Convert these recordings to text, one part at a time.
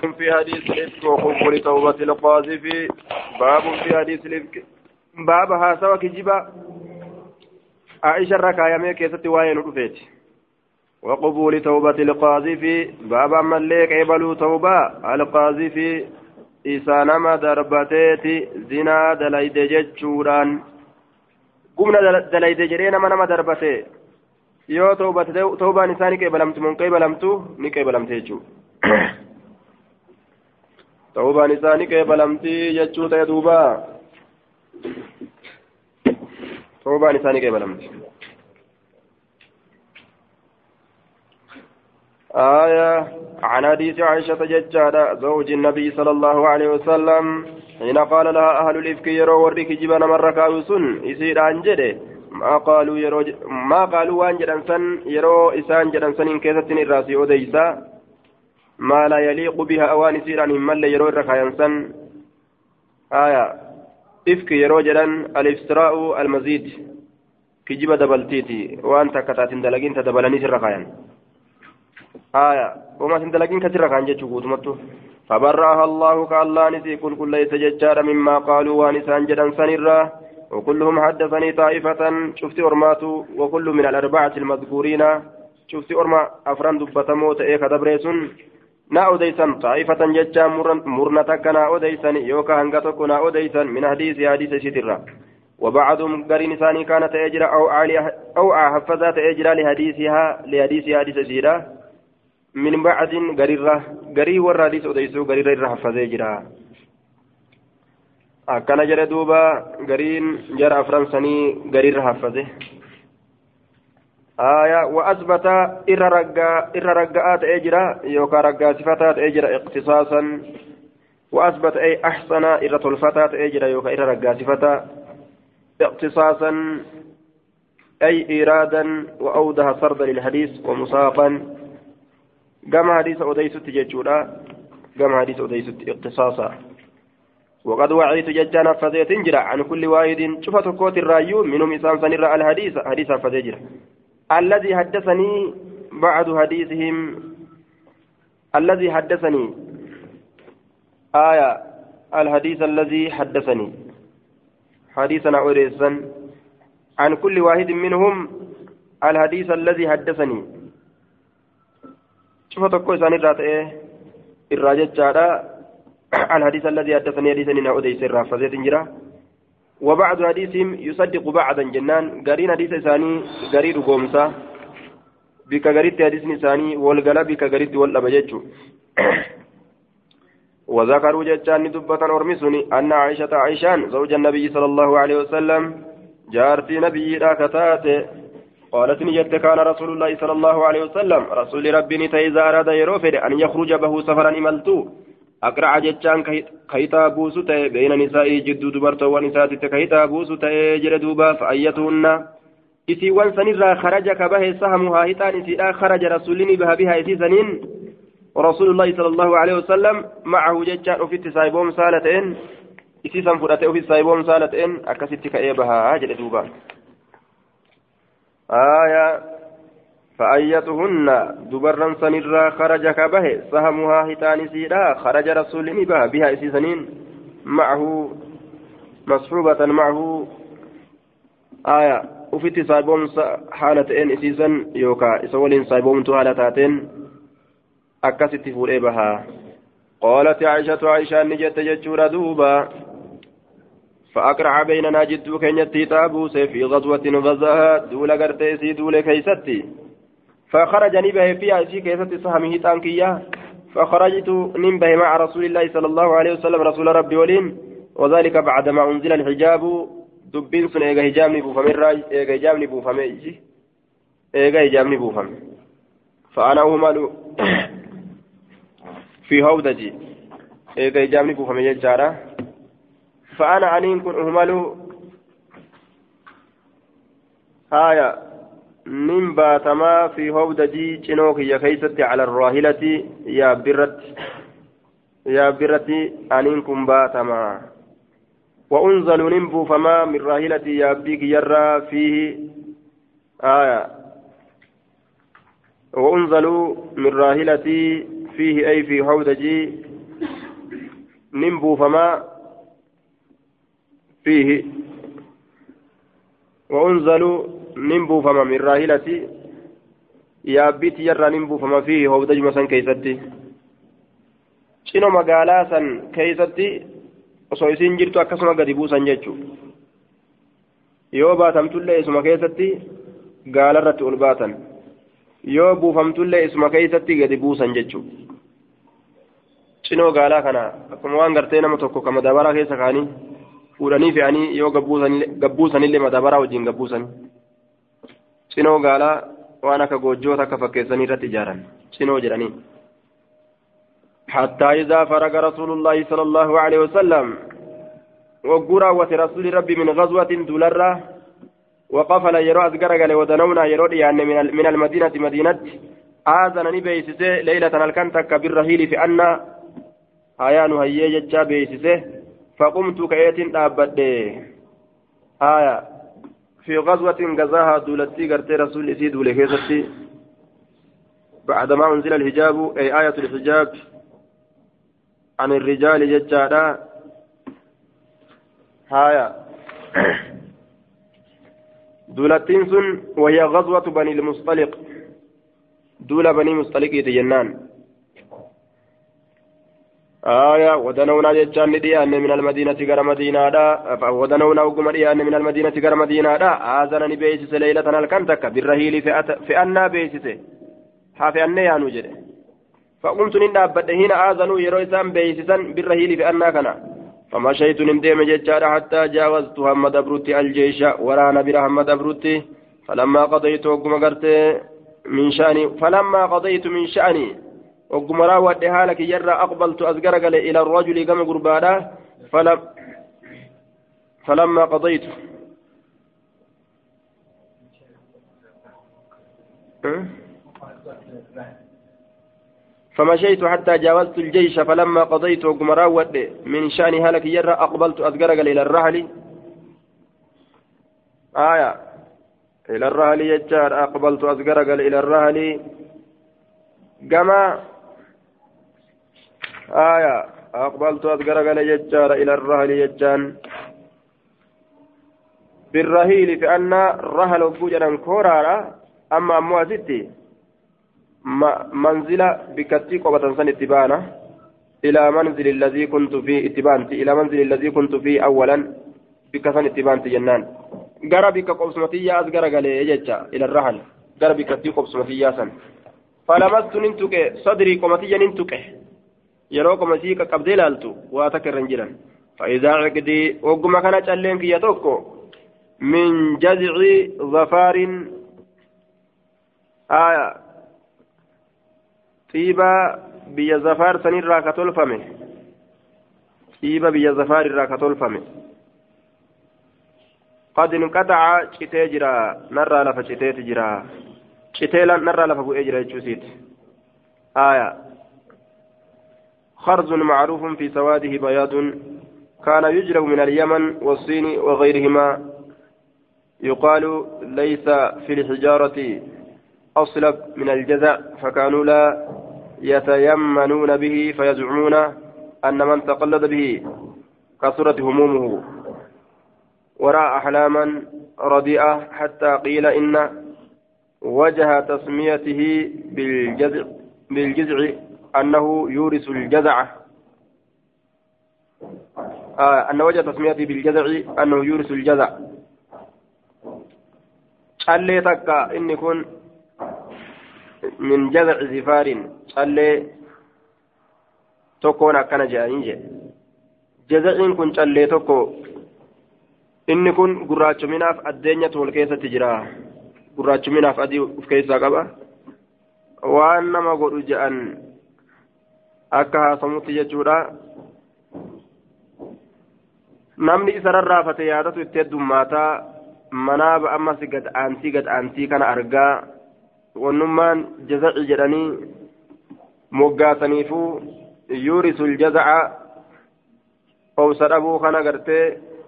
في حديث الإفك وقبول توبة القاذف باب في حديث الإفك. باب هاسا وكجبا عائشة ركايا كيست وين رفيت. وقبول توبة القاذف باب مليك عبلوا توبة. القاذف إسانما دربتيت زنا دليد جتشوران قمنا دليد جرينا منما دربتي. yoo toobaan isaa ni qeebalamtu mun qeebalamtu ni toobaan isaa ni qeebalamti jechuu ta'e duuba. Toobaan isaa ni qeebalamti. آية عن حديث عائشة ججارة زوج النبي صلى الله عليه وسلم حين قال لها أهل الإفك يروا ورك جبنا مرة كاوسن يصير عن جده ما قالوا يرو ما قالوا وان جدن سن يرو إسان جدن سن إن كيستن الراسي أوديسا ما لا يليق بها أوان سيران من يرو الركاين سن آية. إفك يرو جدن الإفسراء المزيد. كجب دبلتيتي وأنت كتاتين دلقين تدبلني سرقاين آية. وما تندلقين كسرقاين جتشو قوتمتو فبرأها الله كالله نسي كل كل ليس مما قالوا وانسان جدن سنرا وكلهم حدثني طائفة. شفت أرمات وكل من الأربعة المذكورين. شفت أرما أفران دبتمو تأيك دبريسون. نا أوديسن طائفة ججا مرنة كنا أوديسن يوكا هنغتك نا أوديسن من حديث حديث شترا وبعضهم قرين ثاني كانت أجرى أو عالي أو حفظات أجرى لحديثها لحديث حديث سيرة من بعد قريرة قري ورى حديث أوديسو قريرة حفظ akkana jedhe duuba gariin jara afran sanii gariirra haffate آية وأثبت إر رجاء تأجرا يوكا رجاء صفتا تأجرا اقتصاصا. وأثبت أي أحسن إر تلفتا تأجرا يوكا إر رجاء صفتا اقتصاصا. أي إيرادا وأوضح سردا للحديث ومساقا كما حديث أوديس تججورا كما حديث أوديس اقتصاصا. وقد وعيت ججانا فزيت جرا عن كل واحد. شفت كوت الرأيو منهم إسان سنرى الحديث حديثا فزيجرا الذي حدثني بعد حديثهم الذي حدثني. آية الحديث الذي حدثني. حديثنا أوريسا عن كل واحد منهم الحديث الذي حدثني. شفت كوت سنرى الراجل الحديث الذي حدثني حديثني نعوديس الرافزيت جرا وبعض حديثهم يصدق بعضا جنان. قرين حديث ثاني قرير قومسا. بك قريت حديث ثاني والقلا بك قريت والأبجج وذكروا جتان دبة أرمسني أن عائشة عائشان زوج النبي صلى الله عليه وسلم جارتي نبي راكتات قالت نجد كان رسول الله صلى الله عليه وسلم رسول ربي نتيزا أراد يروفر أن يخرج به سفرا إملتو. أقرع جتان كيتا بوسو تأي بين نسائي جدو دبرتو ونساتي كيتا بوسو تأي جردوبا فأيتهن إسي وانسان خرج كبه سهمها هتان إسي خرج رسولني بها بها إسي سنين ورسول الله صلى الله عليه وسلم معه جتان أفي تسايبهم سالتين إسي سنفرته أفي تسايبهم سالتين أكست كأيبها جردوبا آية فأيتهن دبرا سنرا خرج كبه سهمها هتان سيدا خرج رسول نبا بها إسيسنين معه مصحوبة معه. آية وفيت سايبون حالة إن إسيسن يوكا إسولين سايبون حالتاتين أكست فول بها. قالت عائشة عائشة نجت جتشورا دوبا. فأقرع بيننا جدو كن تابوس في غزوة غزاها دول قرتيسي دول كيستي. فخرج نبه فيها في كيسة سهمه تانكية. فخرجت نبه مع رسول الله صلى الله عليه وسلم رسول ربي ولين. وذلك بعدما أنزل الحجاب. دبين سن إيغا هجام راج إيغا هجام نبو فمن إيغا هجام نبو فمن فأنا أهمل في هودجي. إيغا هجام نبو فمن يجارة فأنا أنين كن أهمل آية باتما في هودجي جنوك يا كيست على الراهلة يا برت يا برت أنينكم باتما. وأنزل ننبو فما من راهلة يا بيك يرى فيه. آية. وأنزلوا من راهلتي فيه أي في هودجي نمبوفما فيه. وأنزلوا نمبوفما من راهلتي yaabbiitti yarraa nin buufama fi hobdajuma san keeysatti cino magaalaa san keeysatti osoo isiin jirtu akkasuma gadi buusan jechu yoo baatamtullee isuma keessatti gaalarratti ol baatan yoo buufamtullee isuma keeysatti gadi buusan jechu cinoo gaalaa kana akkuma waan gartee nama tokko ka madabaraa keessa kaanii fuudhanii fe'anii yoo gabbuusanillee madabaraa wajjin gabbuusan cinoo gaalaa waan akka goojjoota akka fakkeessanii irratti ijaaran cinoo jedhanii. حتى إذا فرغ رسول الله صلى الله عليه وسلم وقرا رسول ربي من غزوة دولرة وقفل يرو أزقر ودنونا يرو يعني من المدينة مدينة آذن نبيسسه ليلة الكنتك بالرهيل في أن آيان هيا ججا بيسسه فقمت كأيت أبد آية في غزوة غزاها دولتي قرتي رسول إسي دولي كيستي بعدما أنزل الحجاب أي آية الحجاب عن الرجال ججادا هايا. دولتين سن وهي غزوة بني المصطلق. دولة بني مصطلق جنان آية ودنونا جتان ديان من المدينة غير مدينة دا ودنونا وقم ديان من المدينة غير مدينة دا آذنني بيسس ليلة الكنتك بالرهيل في أنا بيسس حافي أني يا نجد فقمت نندا بدهين آذنوا يرويسان بيسسا بالرهيل في أنا كنا فمشيت نمديم جتان حتى جاوزت هم دبرتي الجيش ورانا برا هم دبرتي فلما قضيت وقم من شأني فلما قضيت من شأني وقم راود حالك يرى أقبلت أزقرق إلى الرجل كما قربانا فلم فلما قضيت. فمشيت حتى جاوزت الجيش فلما قضيت وقم راود من شأن هلك يرى أقبلت أزقرق إلى الرحل. آية. إلى الرحل يجار أقبلت أزقرق إلى الرحل. كما آية أقبلت أذكر قال يجار إلى الرهل يجان. بالرهيل في أن الرهل وجوجا كورارا أما أمو ستي منزل بكتي قبة سن اتبانا. إلى منزل الذي كنت فيه اتبانتي إلى منزل الذي كنت فيه أولا بكسن اتبانتي جنان gara bika qobsumatiyyaa as garagalee jecha ilarrahan gara bikkattii qobsumatiyyaa san falamastu nin tuqe sadrii yeroo qomasii qaqqabdee ilaaltu waa takka irra hin jiran. فإذا عقدي وقم كان تشالين كي يتوكو من جذع ظفار آية طيبة بيا زفار سنين راكتول فمي طيبة بيا زفار راكتول فمي قد انقطع شتي جرا نرى لفا شتي تجرا شتي نرى لفا بؤي جرا آية خرز معروف في سواده بياض كان يجلب من اليمن والصين وغيرهما. يقال ليس في الحجارة أصلب من الجزع فكانوا لا يتيمنون به فيزعمون أن من تقلد به كثرت همومه. وراء أحلاما رديئة حتى قيل إن وجه تسميته بالجزع بالجزع أنه يورث الجزع. آه أن وجه تسميته بالجزع أنه يورث الجزع. قال لي تكا إن يكون من جزع زفار. قال لي تكون أكنا جائنجة جزع إن كنت قال لي تكو. إن يكون قراج مناف الدنيا والكيسة تجرى قراج مناف أدي وفكيسة قبا. وأنما قرجان akka haasamutti jechuudha namni isa rarraafate yaadatu itti heddummaataa manaaba ammas gad aantii gad aantii kana argaa wannummaan jazaci jedhanii moggaasaniifuu yuurisul jazaca obsa dhabuu kana gartee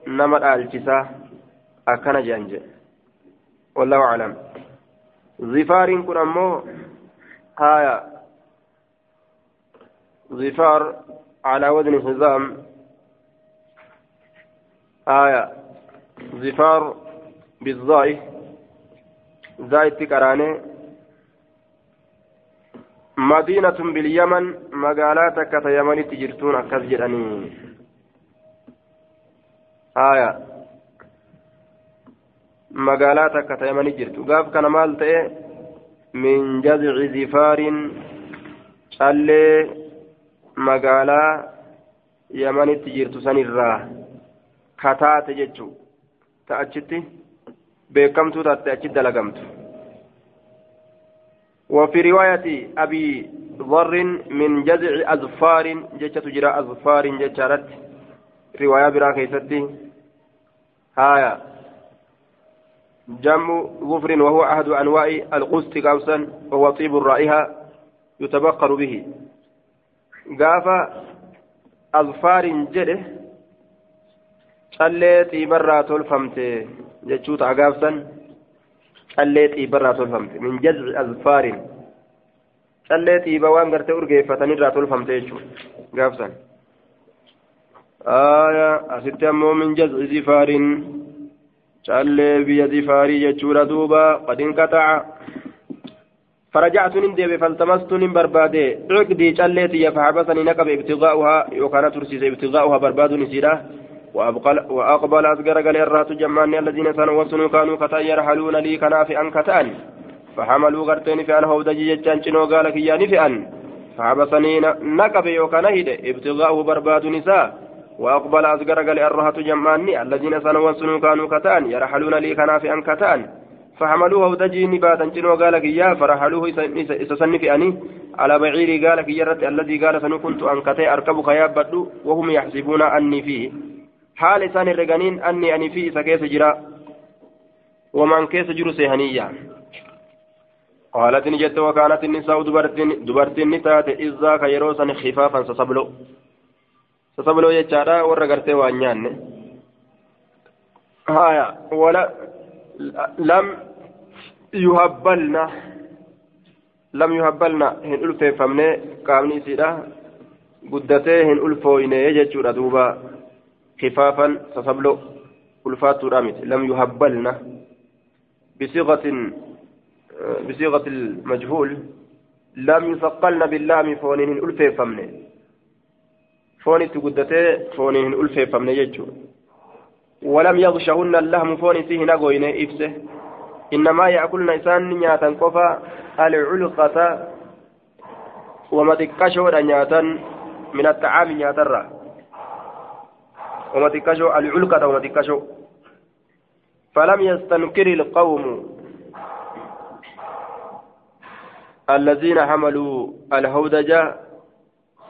nama dhaalchisa akkana jedhan jedhe wallahu aclam zifaariin kun ammoo haya zifaar على وزن حزام. آية. زفار بالظاء زايد تكراني. مدينة باليمن. مقالات كتا يمن تجرتون أكز جراني. آية. مقالات كتا يمن جرتو قاف كان مال من جذع زفار callee magaalaa yamanitti jirtu sanirraa kataate jechuu ta achitti beekamtuu taatte achitti dalagamtu. وفي رواية أبي ضر من جزع أظفار جتة جرى أظفار جتشارت رواية برا كيستي هايا جم ظفر وهو أحد أنواع القسط قوسا وهو طيب الرائحة يتبقر به قافا أظفار جده callee xiibarraa tolfamte jechuuta agaabsan callee xiibarraa tolfamte min jazci azfaarin callee xiiba waan gartee urgeeffatanirraa tolfamte jechuudha gaabsan asitti ammoo min jazci zifaarin callee biyya zifaarii jechuudha duuba qadin qataca فرجعت نندب فالتمست من بربادي. عقدي جليتي فحبسني نقب ابتغاؤها. وكان ترسيس ابتغاؤها برباد نسيرة. وأقبل أصغر قال الرات جمعني الذين سنوصنوا كانوا كتا يرحلون لي كناف أن كتان فحملوا غرتين في أن هود جيجان شنو قال كياني في أن. فحبسني نقب وكان هيد ابتغاؤه برباد نساء. وأقبل أصغر قال الرات جمعني الذين سنوصنوا كانوا كتان يرحلون لي كناف أن كتان فحملوه ودجيني باتا جنو قال كيا فرحلوه إسسني في أني على بعيري قال كيا الذي قال سنو كنت أنكتي أركب خياب بدو وهم يحسبون أني فيه. حال إسان الرقانين أني أني فيه سكيس جرا. ومن كيس جرو سيهنية. قالت نجت وكانت النساء دبرتين دبرتين نتات إذا كيروسا خفافا سسبلو سسبلو يجارا ورقرتي وانيان هايا ولا لم يهبلنا لم يهبلنا هن ألفي فمني قامني سيدا قدتي هن ألفويني يجتشورا دوبا خفافا سسبلو ألفات رامت لم يهبلنا بصيغة بصيغة المجهول لم يثقلن باللام فونين ألفي فمني فوني تقدتي فونين ألفي فمني يجتشورا ولم يغشهن اللهم فون فيه نغوين إفسه إنما يأكلن إسان نياتا قفا العلقة وما تكشو نياتا من الطعام نياتا وما تكشو العلقة وما تكشو فلم يستنكر القوم الذين حملوا الهودج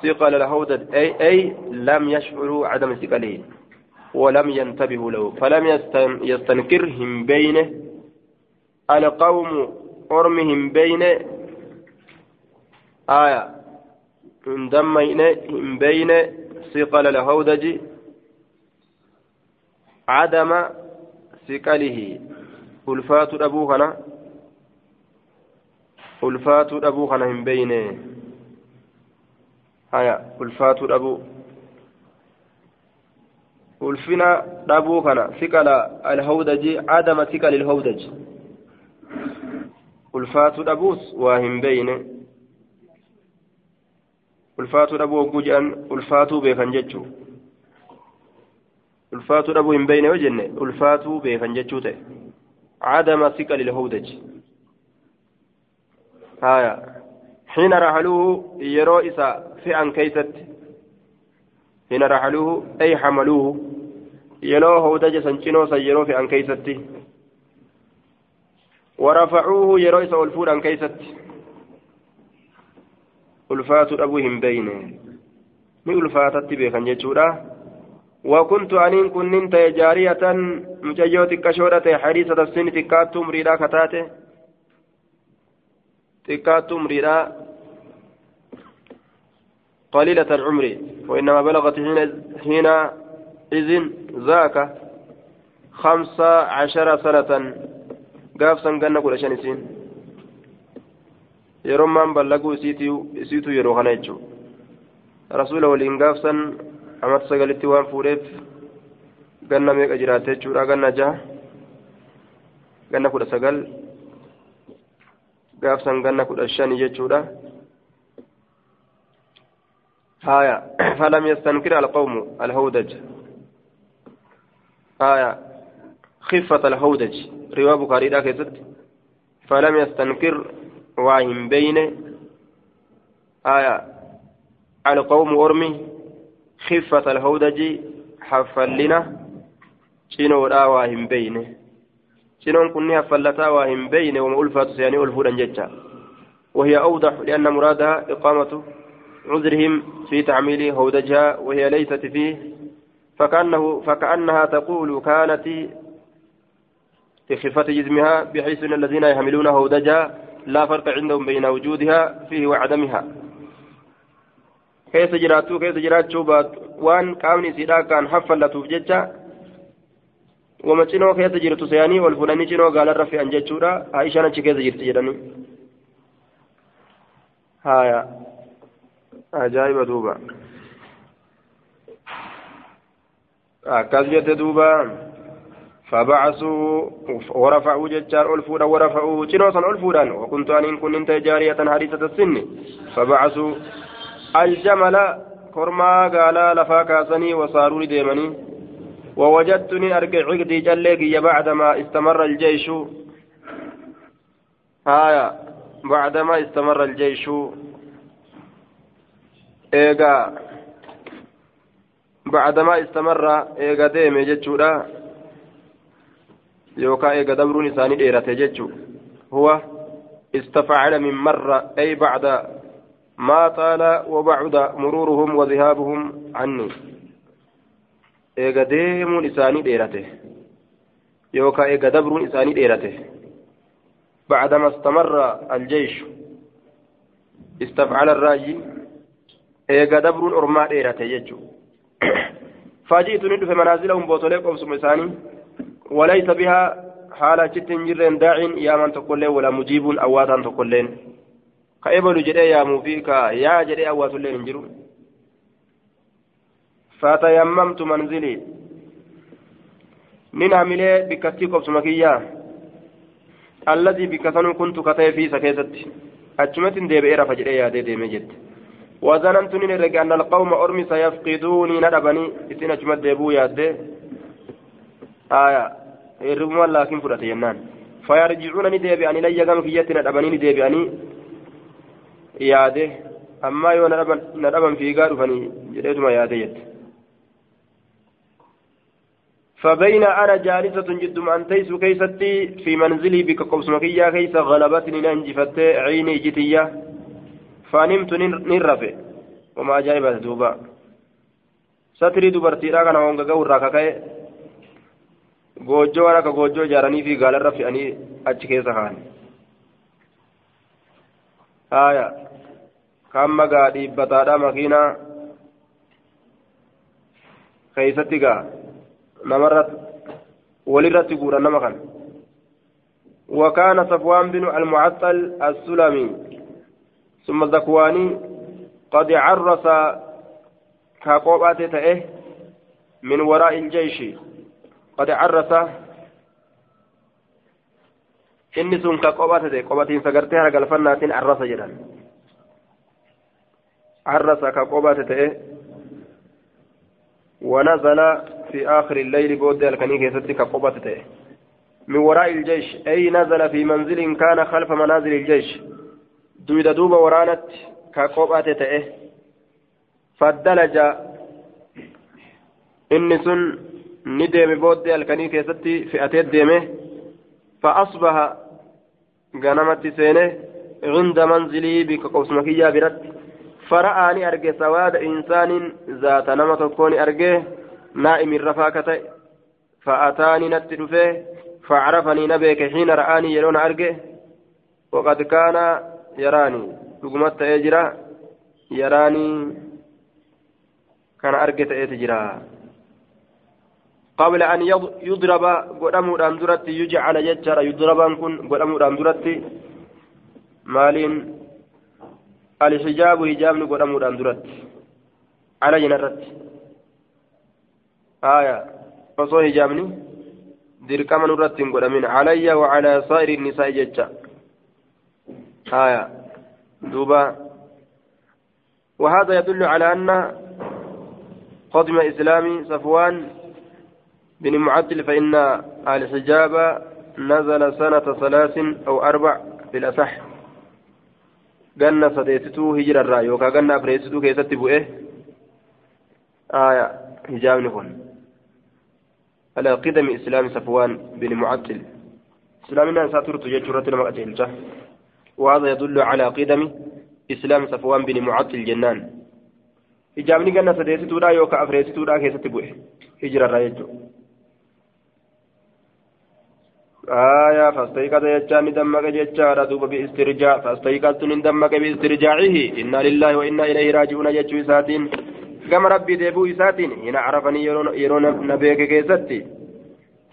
ثقل الهودج. أي أي لم يشعروا عدم ثقله ولم ينتبهوا له. فلم يستنكرهم بينه القوم أرمهم بينه آية. اندمين بين ثقل الهودج عدم ثقله. ألفات أبوهنا ألفات أبوهنا من بينه آية. ألفات أبو. dhabuu kana siqala alhawdaji adama siqali ilhawdaji ulfaatu dhabuus waa hin beeyne ulfaatuu dhabuu hogguu jedhan ulfaatuu beekan jechuu ulfaatuu dhabuu hin beeyne yoo jenne ulfaatuu beekan jechuu ta'e adama siqali ilhawdaji haya حين رحلوه يرو إسا في أن كيست حين رحلوه أي حملوه يلو هودج سنچنو سيرو في أن كيستي ورفعوه يرو إسا ألفون أن كيست. ألفات أبوهم بينه ni ulfaatatti beekan jechuudha وكنت أنين كنين جارية مجيو تكشورة حديثة السن تكاتو مريدا كتاتي. تكاتو مريدا قليلة العمر. وإنما بلغت حين حين إذن ذاك خمسة عشر سنة. قاف سنقنا كل شنسين يروم من بلغوا سيتو سيتو يرو خنيجو rasuula waliin gaafsan amata sagalitti waan fuudheef ganna meeqa jiraate jechuudha ganna jaha ganna kudha sagal gaafsan ganna kudha shani jechuudha haya falam yastankir alqawmu alhawdaj haya خفة الهودج رواية بخاري ذاك فلم يستنكر واهم بين آية القوم أرمي خفة الهودج حفلنا شنو لا واهم بينه شنون كن حفلتا واهم بينه وما ألفات سياني ألفودا جتا وهي أوضح لأن مرادها إقامة عذرهم في تعميل هودجها وهي ليست فيه. فكأنه فكأنها تقول كانت في خفة جسمها بحيث أن الذين يحملون هودجها لا فرق عندهم بين وجودها فيه وعدمها keessa jiraattuu keessa jiraachuu baatu waan qaamni isiidhaa kan haffallatuuf jecha wama cinoo keessa jirtu seeyanii ol fuudhanii cinoo gaalarra fe'an jechuudha aishaan achi keessa jirti jedhanii haya ajaa'iba duuba akkas jette duuba فبعثوا ورفعوا ججار ألفودا ورفعوا جنوسا ألفودا. وكنت أن كنت جارية حديثة السن. فبعثوا الجمل كرما قال لفا كاسني وصاروا ديمني ووجدتني أرجع عقدي جليك بعدما استمر الجيش. آية بعدما استمر الجيش. إيجا بعدما استمر إيجا ديمي جتشورا. Dabruun isaanii dheerate jechuun huwa istafacala min marra ay bacda maa xaala wabacda muruuruhum wadihaabuhum canni eega deemuun isaanii dheerate yookaan eega dabruun isaanii dheerate بعدما استمر الجيش استفعل الراجي ايغا دبر ارما ديرته يجو فاجئت ندف منازلهم بوتوليك وبسم ثاني وليس بها حالة جتن جرين داع يا من تقول ولا مجيب أواتا تقول كأبل جدي يا موفيك يا جدي أوات اللين انجرو فتيممت منزلي. من عملي بكتيك سمكية الذي بكثن كنت كتي في سكيست أجمت ديبئر فجري يا دي مجد. وظننت أن القوم أرمي سيفقدوني ندبني. إسين أجمت ديبو يا دي. آية. Fudhate jennaan fayarjicuuna ni deebi'anii layya gama kiyyatti na dhabanii ni deebi'anii yaade ammaa yoo na dhaban fiigaa dhufanii jedheetuma yaade jette فبين أنا جالسة جد أن تيس كيستي في منزلي بك قبس مكية كيس غلبتني ننجفت عيني جتية فنمت نرفع وما جايبت دوبا ستري دبرتي راكنا وانقا قورا كاكاي goojjoo waan akka goojjoo ijaaranii fi gaalarra fe'anii achi keessa kaan haaya kan magaa dhiibbataadha makiinaa keeysatti gaa namarra walirratti guuran nama kan وكان صفوان بن المعطل السلمي ثم زكواني قد عرس كقوبات تأه من وراء الجيش قد عرس inni sun ka qobatate qobatiinsa gartee hargalfannaatiin arrasa jedhan arrasa ka qobate ta'e ونزل في آخر الليل بود الكني كيستي كقبة من وراء الجيش أي نزل في منزل كان خلف منازل الجيش. دويد دوب ورانت كقبة فدلج إنسن deeme fa'asbaha ganamatti seene cunda manzilii bika qobsuma kiyyaa biratti fara'aa ni arge sawaada insaaniin zaata nama tokkoo ni arge naa'imin rafaa ka ta'e fa'ataanii natti dhufee فعرفني نبيك حين رآني يرون أرجه وقد كان يراني لقمت يجرى يراني كان أرجة يتجرى قبل أن يضرب قدمو داندرت يجعل يجر يضربان كن قدمو داندرت مالين الحجاب حجاب قدمو داندرت على جنرت آية. جامني dirqama nurratti hin godhamin calayya wacalaa saa'iri nisaa'i jecha haya duuba وهذا يدل على أن قدم إسلام صفوان بن معدل فإن الحجاب نزل سنة ثلاث أو أربع في الأصح. ganna sadeetituu hijirarraa yookaan ganna afreessituu keessatti bu'e aya hijaabni kun على قدم إسلام صفوان بن معطل إسلامنا ساترت جيشورة المقاتل وهذا يدل على قدم إسلام صفوان بن معطل جنان سديسي تودا يوكا أفريسي تودا كيسة تبوئ هجرة رايجو آية فاستيقظ يجان دمك جيشارة دوب بإسترجاع. فاستيقظت دمك بإسترجاعه. إنا لله وإنا إليه راجعون جيشو ساتين كما ربي ديبو إساتين. هنا عرفني يرون نبيك كيستي.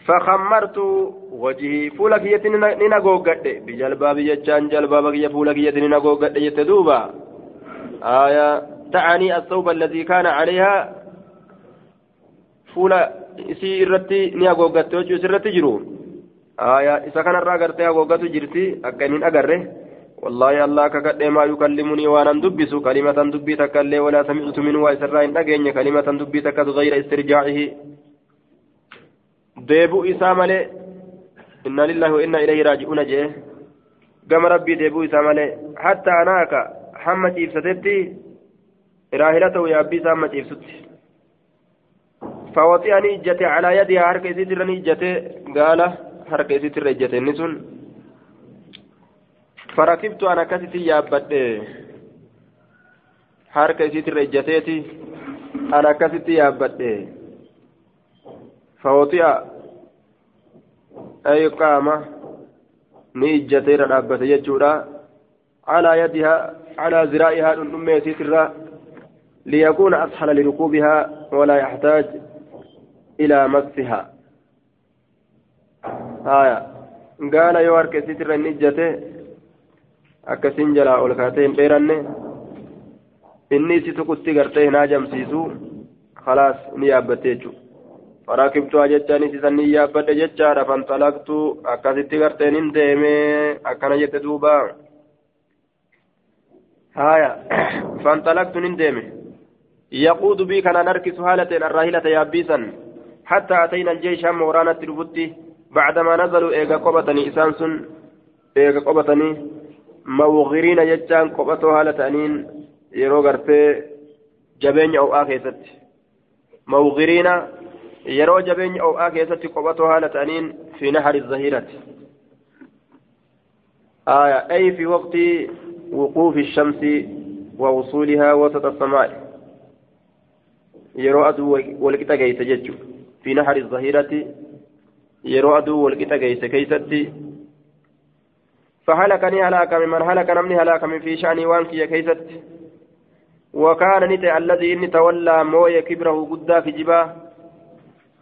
فخمرت وجهي فولك يتني نغوغد بجلباب يجان جلباب يا فولك يتني نغوغد يتدوبا. آية تعني الثوب الذي كان عليها. فولا isii irratti ni haguuggatte hojii isirratti jiru isa kanarraa gartee haguuggatu jirti akka inni agarre. والله الله كقد ما يكلمني وأنا دبس كلمة دبي تكلي ولا سمعت منه واسرى ان اجين كلمة دبي تكد غير استرجاعه ديبو اسامله إنا لله وإنا إليه راجعون جيه قام ربي ديبو اسامله حتى أناك حمد إفسدتي راهلته يا أبي سامة إفسدتي فوطئني إجتي على يدها حركة سيترني إجتي قال حركة سيتر إجتي النسون فركبت أنا كتتي يابد harka isiitirra ijjateeti an akkasitti yaabbadhe fawxi'a ay qaama ni ijjateera dhaabbate jechuudha calaa yadihaa calaa ziraa'ihaa dhundhummee isiitirra liyakuuna ashala lirukuubihaa walaa yaxtaaj ilaa maksihaa haya gaala yoo harka isiitirra inni ijjate akkasiin jalaa ol kaatee hin dheeranne inni isi tuqutti gartee hin haajamsiisu khalaas ni yaabbatte jechuudha farakibtuhaa jechaanis isan ni yaabbadhe jechaadha fanxalaqtu akkasitti garteen hin deeme akkana jette duuba haya fanxalaqtu nin deeme yaquudu bii kanaan harkisu haalateen arraahilata yaabbiisan أتينا الجيش هم ورانا التلفتي بعدما نزلوا إيغا قبطني إسان سن إيغا قبطني jechaan qophatoo haala ta'aniin yeroo gartee jabeenya o'aa keessatti mawqiriina yeroo jabeenya o'aa keessatti qophatoo haala ta'aniin fi nahari zahirati آية أي في وقت وقوف الشمس ووصولها وسط السماء يرو أدو والكتا جيس ججو في نهر الظهيرة يرو أدو والكتا جيس كيستي فهلكني هلاك من هلك نمني هلاك من في شأني وانكي كيست وكان نتي الذي إني تولى موي كبره قدا في جباه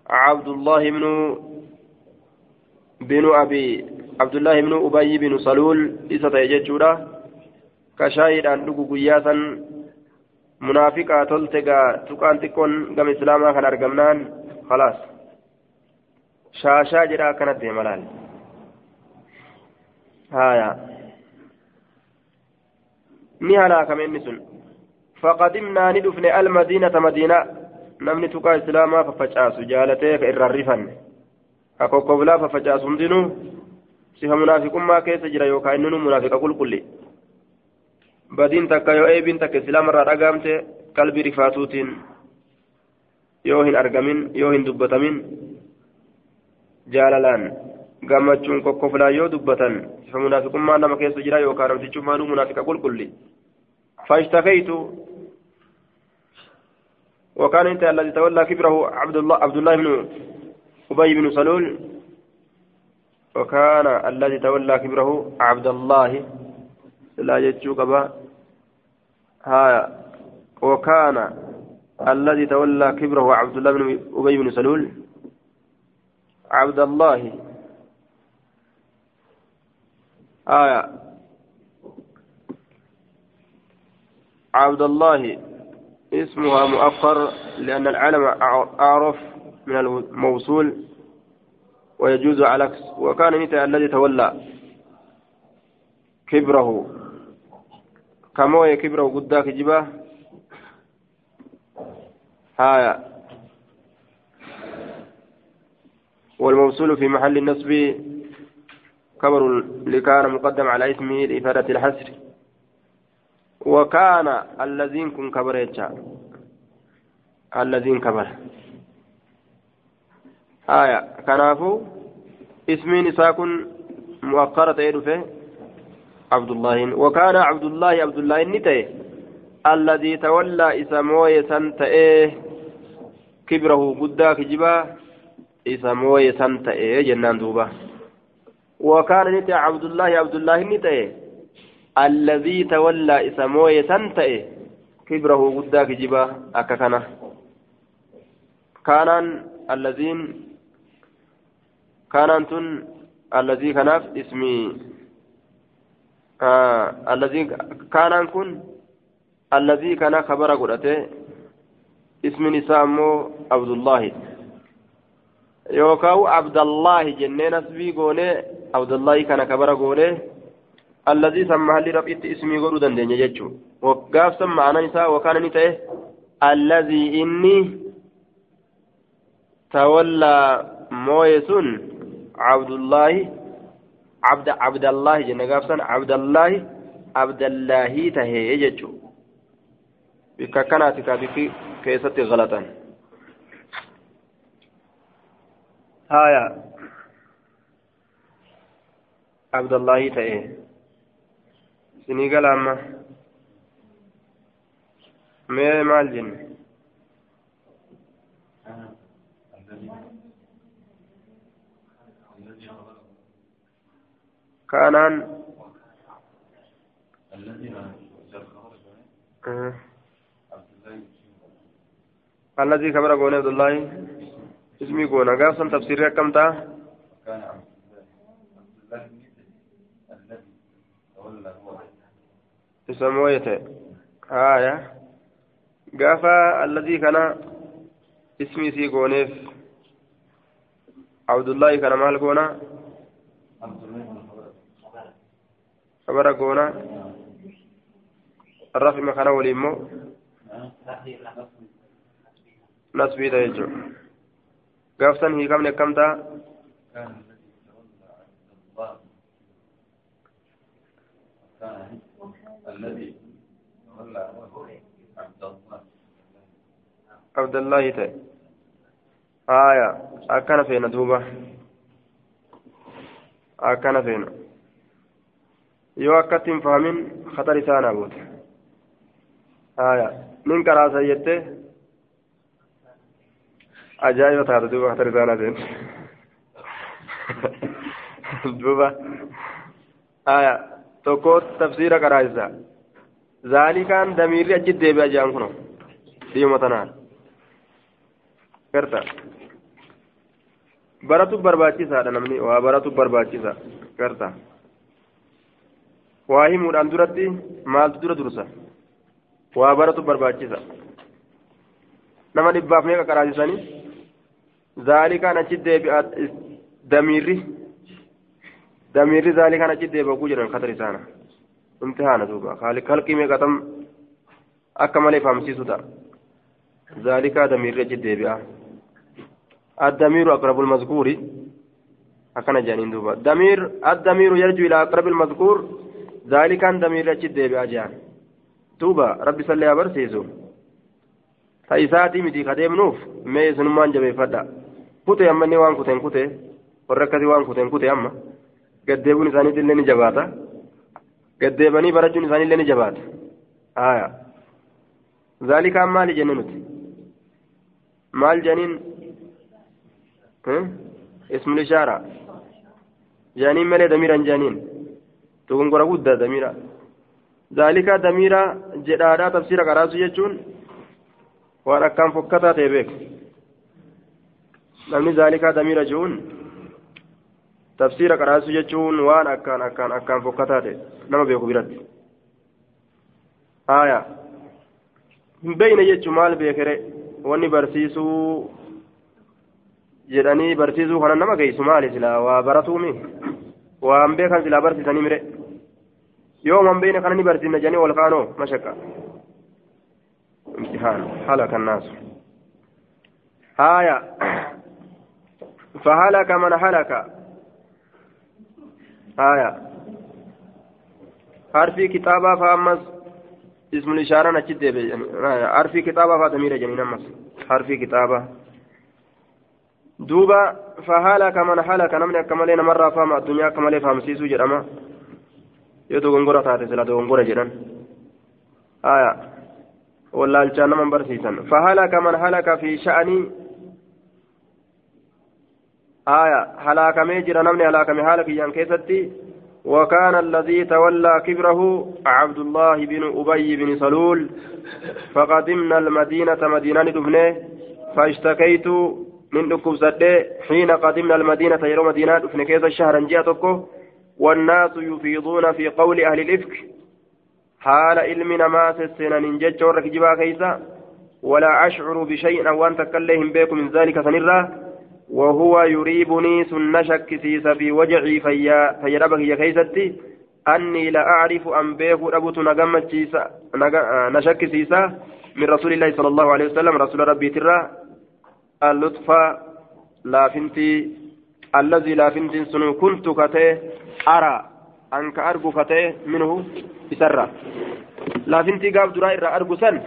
عبد الله بن بن أبي عبد الله بن أبي بن صلول إسا تيججورا كشاهد أن لقوا قياسا منافقا تلتقى تقان تكون قم إسلاما كان أرقمنان خلاص شاشا جرا كانت ملال هايا ni halaakame inni sun faqadimnaa ni dhufne almadiinata madiinaa namni tuqaa islaamaa faffacaasu jaalatee ka irraan rifanne ka kokkoblaa faffacaasu hundinuu sifa munaafiqummaa keessa jira yookaan innuu munaafiqa qulqulli badiin takka yoo eebiin takka islaamarraa dhagaamte qalbii rifaatuutiin yoo hin argamin yoo hin dubbatamin jaalalaan gammachuun kokkoflaa yoo dubbatan sifa munaafiqummaa nama keessa jira yookaan namtichummaanuu munaafiqa qulqulli. فاشتكيت وكان انت الذي تولى كبره عبد الله عبد الله بن ابي بن سلول وكان الذي تولى كبره عبد الله لا يجوك ها وكان الذي تولى كبره عبد الله بن ابي بن سلول عبد الله. آية عبد الله. اسمها مؤخر لأن العالم أعرف من الموصول ويجوز على العكس. وكان متى الذي تولى كبره. كما كبره قداك جباه. هايا والموصول في محل النصب كبر لكان مقدم على اسمه لإفادة الحسر. وكان الذين كن كبر الذين كبر. آية. كنافو. اسمي نساكن مؤخرة يدفه عبد الله. وكان عبد الله عبد الله نتيه الذي تولى إسموي سنتئه. كبره قداك جبا إسموي سنتئه جنان دوبا وكان نتي عبد الله عبد الله نتئه الذي تولى إسموي سنتئه كبره قداك جبا أككنا كان الذين كان تن الذي كناف اسمي آه الذي كان كن الذي كان خبر قرأته اسم نساء عبد الله يوكاو عبد الله جنين أسبي قولي عبد الله كان خبر قولي الذي سمى لي ربيت اسمي قولوا دندن يجو وقاف سمى أنا نساء وكان نتاه الذي إني تولى مويسون عبد الله عبد عبد الله جنة قاف عبد الله عبد الله تهي يجو bikka akkanaati kaa bikki galatan haya abdallahi ta'e sinii gala amma mee maal jenne kaanaan الذي كبر قول عبد الله اسمي قونا قاسم تفسير كم تا كان عبد الله الذي تولى اسمه آية قافا الذي كان اسمي سي قونيف عبد الله كان مال قونا خبر قونا الرفع مكان وليمو nasbiidha jechuudha gaafsan hiikamne akkam ta'a abdallahi ta'e haya akkana feena duuba akkana feena yoo akkatti hin fahamin khatar isaanaa buute haya nin qaraasa jettee ajaa'iba taate duuba khatar isaanaa seen duuba haya tokko tafsiira qaraasisa zaalikaan damiirri achitti deebi'a ja'an kuno dhiima tanaan garta baratu barbaachisaadha namni waa baratu barbaachisa garta waa himuudhaan duratti maaltu dura dursa waa baratu barbaachisa nama dhibbaaf meeqa qaraasisanii zaalikaan achi deebi'a damiirri damiirri zaalikaan achi deebi'uu jiran katar isaana imtihaana duuba kalqii meeqatam akka malee fahamsiisu ta'a zaalikaa damiirri achi deebi'a الدمير أقرب المذكور أكن جانين دوبا دمير الدمير يرجو إلى أقرب المذكور ذلك أن دمير أجد بأجان توبا ربي صلى الله عليه وسلم تايساتي متي خديم نوف مي سنمان جبي فدا كوتي أما ني وان كوتين كوتي وركتي وان كوتين كوتي أما قديبون إساني تلني جباتا قديبني برجون إساني لني جباتا آية ذلك أما لجننت مال جنين اسم الإشارة جانين ملي دميرا جانين تكون قرأ قد دميرا ذلك دميرا جدادا تفسير قراسو يجون وأنا كان فكتا تيبك namni zaalikaa damiira jechuun tafsiira qaraasuu jechuun waan akkaan akkaan akkaan fokkataa ta'e nama beeku biratti haaya hin beeyne jechuun maal beekere wanni barsiisuu jedhanii barsiisuu kana nama geessu maali silaa waa baratuumi waan beekan silaa barsiisanii mire yoo man beeyne kana ni barsiisna jedhanii wal kaanoo mashakka imtihaan halaka annaasu haaya فهلك من هلك. آية. حرفي كتابة فأمس اسم الإشارة نجد حرفي كتابة فاتمير جنين أمس حرفي كتابة. دوبا فهلك من هلك. نمني كمالين مرة فهم الدنيا كمالين فهم سيسو جرما يدو غنغورة تاتي سلا. دو غنغورة جران آية. والله الجنة من برسيسا فهلك من هلك في شأن آية هلاك ميجر نمني هلاك مهالك ين كيستي. وكان الذي تولى كبره عبد الله بن أبي بن سلول. فقدمنا المدينة مدينة دفنه فاشتكيت من دكوب حين قدمنا المدينة يرو مدينة دفنه كيس الشهر جاءتكو والناس يفيضون في قول أهل الإفك. حال علمنا ما سسنا ننجج ورك جبا كيسا. ولا أشعر بشيء وأن تكلهم بكم من ذلك سنرا وهو يريبني سن شكسيس في وجعي فيا فيربك يا كيستي. أني لا أعرف أن بيك أبوت نشكسيسا من رسول الله صلى الله عليه وسلم رسول ربي ترى. اللطف لا فنتي الذي لا فنتي سن كنت كتي أرى. أنك أرجو كتي منه بسرة. لا فنتي قاب درا إرى أرجو سن.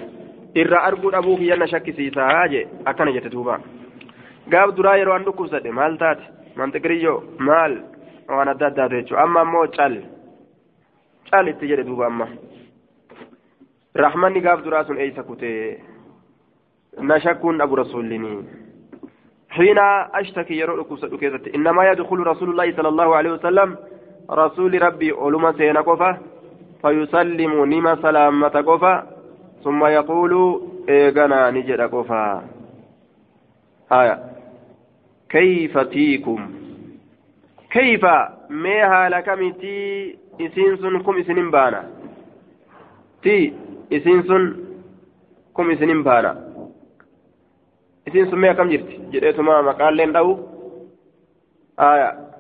إرى أرجو أبوك ينا شكسيسا هاجي أكن جتتوبا gaaf duraa yeroo an dhukkubsadhe maal taate mantiqiriyyoo maal waan adda addaatu jechuudha amma ammoo cal cal itti jedhe duuba amma rahmanni gaaf duraa sun eeysa kutee na shakkuun dhabu rasuullinii حين أشتكي يرو كوسا كيستي إنما يدخل رسول الله صلى الله عليه وسلم رسول ربي فيسلم نما ثم يقول آية كيف تيكم كيف ما هالك متي إسين سن كم إسنين بانا تي إسين سن كم إسنين بانا إسين سن ما كم جرت جريتما مقال لين داو آية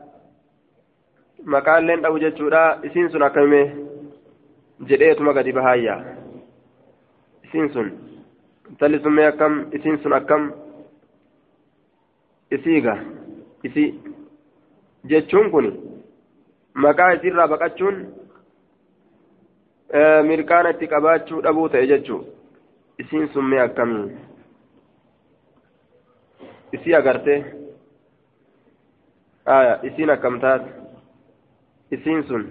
maqaan leen dhabu jechuudha isiin sun akkamime jedheetuma gadi bahaayya isiin sun intalli sun mee akkam isiin sun akkam isiiga isi jechuun kun maqaa isiirraa baqachuun mirkaana itti qabaachuu dhabuu ta'e jechuu isiin sun mee akkamii isii agarte aya isiin akkam taate isiin sun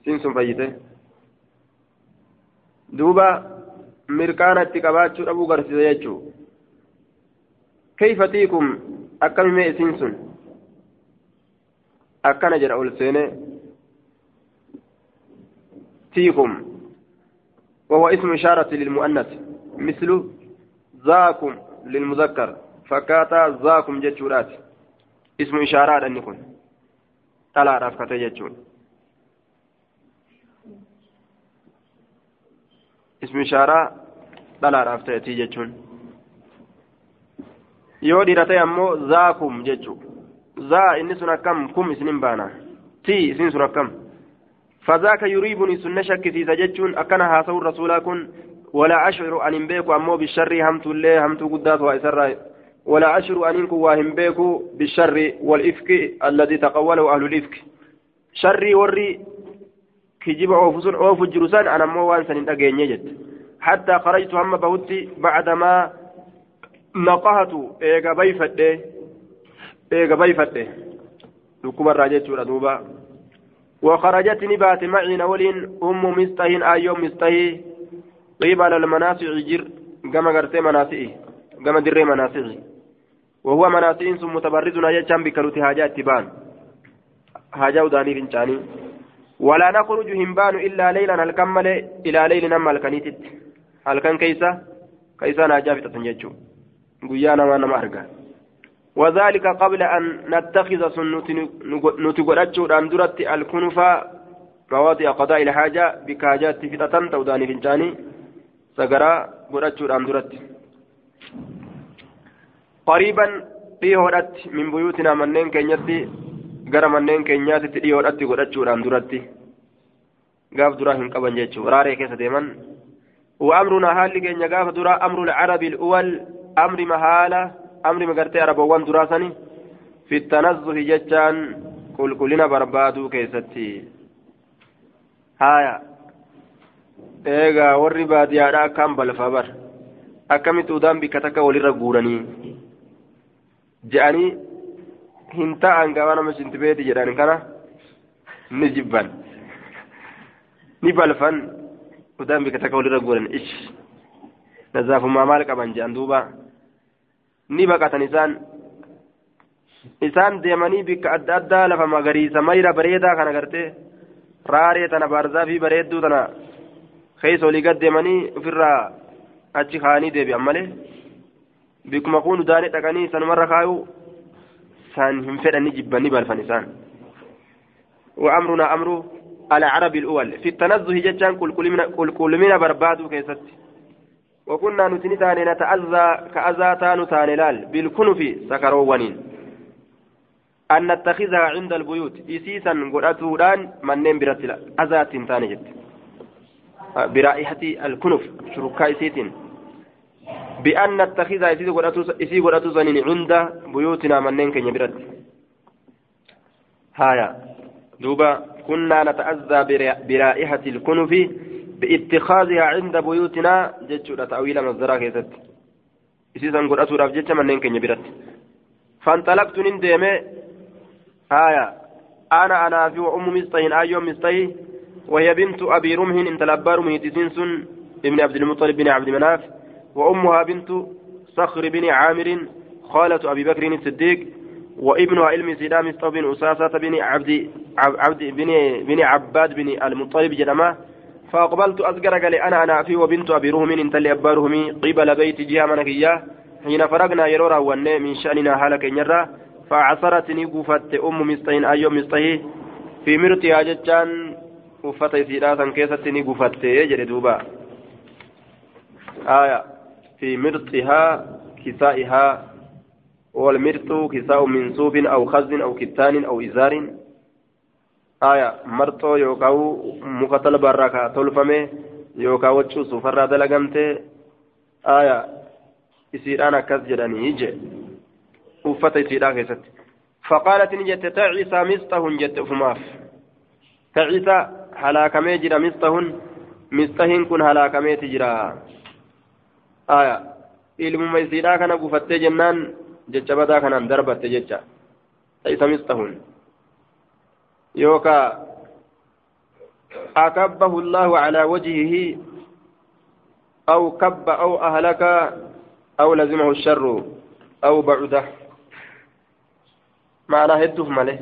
isiin sun fayyite duuba mirkaana itti qabaachuu dhabuu garsiisa jechuu كيف تيكم؟ أكم مي سنسن أكن جرى أولسين تيكم. وهو اسم إشارة للمؤنث. مثل ذاكم للمذكر. فكاتا ذاكم جتشورات. اسم إشارة أن يكون. تلا رفكة جتشون. اسم إشارة تلا رفكة جتشون. Yoo dhiira ta'e ammoo zaakum jechuun zaa inni sun akkam kum isinin baana. Ti isin sun akkam. فذاك يريبني سنة شك في زجتون أكن هاسو الرسول كن ولا أشعر أن بيكو أمو بالشر همت الله همت قدات وإسر ولا أشعر أن إنكو واهم بيكو بالشر والإفك الذي تقوله أهل الإفك شري وري كجيب أوفسون أوف الجرسان أنا مو وانسان أجين حتى خرجت هم بهتي بعدما naqahatu eega bayfadhe eega bayfadhe. Dhukkubarraa jechuudha duuba. وخرجت نبات معي نولين أم مستهين أيوم مستهي قبل المناسع جر كما قرتي مناسعي كما دري مناسعي وهو مناسع ثم متبرزنا يجام بكروت حاجات تبان حاجة وداني فنشاني ولا نخرج همبان إلا ليلا الكمل إلى ليل نما الكنيتت الكن كيسا كيسا ناجافتة يجو guyyaa namaa nama arga وذلك قبل أن نتخذ سنة نتقرأتشو درت الكنفة مواضع قضاء الحاجة بكاجات فتاة توداني فنجاني sagaraa godhachuudhaan duratti qariiban dhiyoodhatti min buyuutinaa manneen keenyatti gara manneen keenyaatitti dhiyoodhatti godhachuudhaan duratti gaaf duraa hin qaban jechuudha raaree keessa deeman وأمرنا حال كين جاف درا أمر العرب الأول مهالة أمر مقرتي عربوان دراسني في التنزه جتان كل كلنا بربادو كيستي هايا eegaa warri baadiyyaadha akkaan balfaa bar akkamitti udaan bikka takka walirra guuranii je'anii hin ta'an gaba nama shintibeeti jedhan kana ni jibban ni balfan udaan bikka takka walirra guuran ish nazaafummaa maal qaban je'an duuba ni baqatan isaan isaan deemanii bikka adda addaa lafa magariisa mayra bareedaa kana gartee raaree tana baarzaa fi bareedduu tana keessa olii gad deemanii ofirraa achi kaanii deebi'an malee bikkuma kun udaanii dhaqanii sanumarra kaayuu isaan hin fedhanii jibbanii balfan isaan وأمرنا أمر العرب الأول في التنزه جتان كل كل من بربادو كيست وكنا نتنتان نتأذى كأذى تان تانلال بالكنف سكروانين أن نتخذها عند البيوت. إسيسا قرأتودان من نم برتلا أذى تنتان جت. برائحة الكنف. شركاء سيتين بأن نتخذها إسي قرأتو زنين عند بيوتنا من نم كن برت هايا. دوبا كنا نتأذى برائحة الكنف باتخاذها عند بيوتنا جتشورة تأويل مصدرها كيست. إسيسا قرأتو راف جتش من نم كن برت فانطلقت نندمي آية. أنا أنا في وأم مستين أيوم مستين وهي بنت أبي رمح إن تلبى رمه تسنسن ابن عبد المطلب بن عبد مناف. وأمها بنت صخر بن عامر خالة أبي بكر الصديق. وابنها علم سلام بن أساسة بن عبد عبد بن بن عباد بن المطلب جنما فأقبلت أذكر قال أنا أنا في وبنت أبي رهم إن تلي أبا رهمي قبل بيت جهة منكية حين فرقنا يرورا وني من شأننا هلك نرى. فعصرتني قفت أم مستين أيوم مستهي في مرتها uffata isiidhaa san keessatti ni gufattee jedhe duuba aya fi mirxihaa kisaa'ihaa والمرط كساء من صوف أو خز أو كتان أو إزار. آية مرطو يوكاو مقتل براكا تلفمي يوكاو تشوسو فرا دلقمتي آية إسيران أكس جداني يجي uffata isiidhaa keessatti faqaalat ni jette taciisaa mistahun jette ufumaaf taciisa halaakamee jira mistahun mistahin kun halaakameeti jira aya ilmuma isiidhaa kana gufattee jennaan jecha badaa kanaan darbatte jecha taciisa mistahun yookaa أكبه الله على وجهه أو كب أو أهلك أو لزمه الشر أو بعده معنى هدوف ماله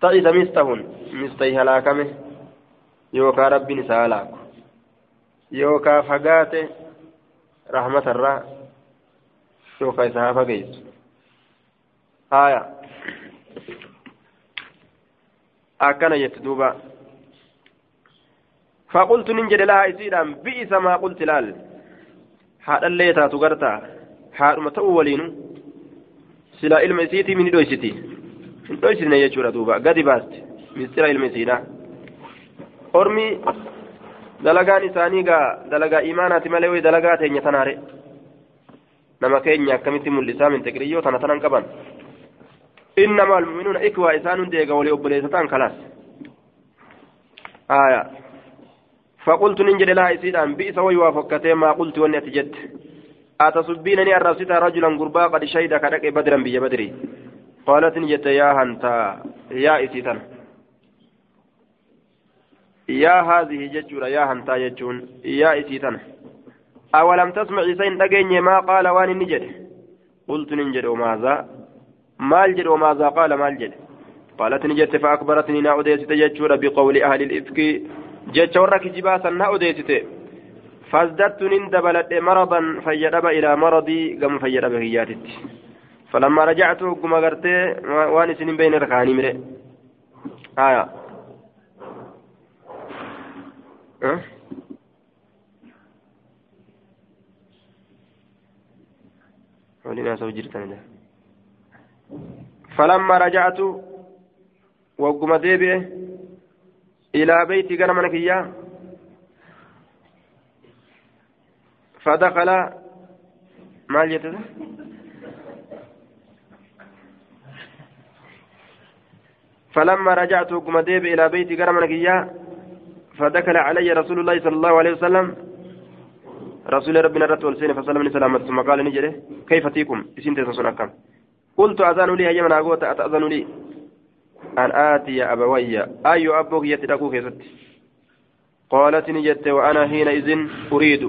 ta'isa mistahun mistahi halaakame yookaa rabbiin isa halaaku yookaa fagaate rahmatarraa yookaa isa haa fageessu akkana jette duuba. Faqultu nin jedhe lahaa isiidhaan bi'isa maa qulti laal? Haadhallee taatu gartaa? Haadhuma ta'uu waliinu? Sila ilma isiitii mini dhoysiti hin dhoysitne jechuudha duuba. Gadi baasti mistira ilma isiidha ormi dalagaan isaanii gaa dalagaa imaanaati malee wayi dalagaa teenya tanaare? Nama keenya akkamitti mul'isaa min tiqiriyyoo tana tanan qaban? إنما المؤمنون إخوة إسان ديغا ولي أبليستان خلاص. آية. فقلت ننجل لها إسيدان بئس ويوافقتين ما قلت وأني أتجد أتصبينني الرسيت رجلا قربا قد شهد كدك بدرا بي بدري. قالت نجت يا هنتا يا إسيتن يا هذه ججورة يا هنتا ججون يا إسيتن أولم تسمع سين دقيني ما قال وان نجد؟ قلت ننجد وماذا؟ maal jedhe wamaasaa qaala maal jedhe قالت نجت فأكبرتني نا أديست جتشورا بقول أهل الإفك. جتشورا كجبا سنا أديست فازددت نندبلت مرضا فيدب إلى مرضي قم فيدب هياتت. فلما رجعت قم قرت واني سنين بين ركاني مري آية. أه؟ ولنا سوجرتنا فلما رجعت وقم ديبئ إلى بيتي قال منك إياه؟ فدخل ما جتده فلما رجعت قم ديبئ إلى بيتي قال منك إياه؟ فدخل علي رسول الله صلى الله عليه وسلم. رسول ربنا رت والسين فسلمني سلامة. ثم قال نجري كيف تيكم اسم تنسون أكم قلت أذان لي أيما أقوت أتأذن لي. أن آتي أبوي أي أبوك يتدكو كيست قالت نجت وأنا حينئذ أريد.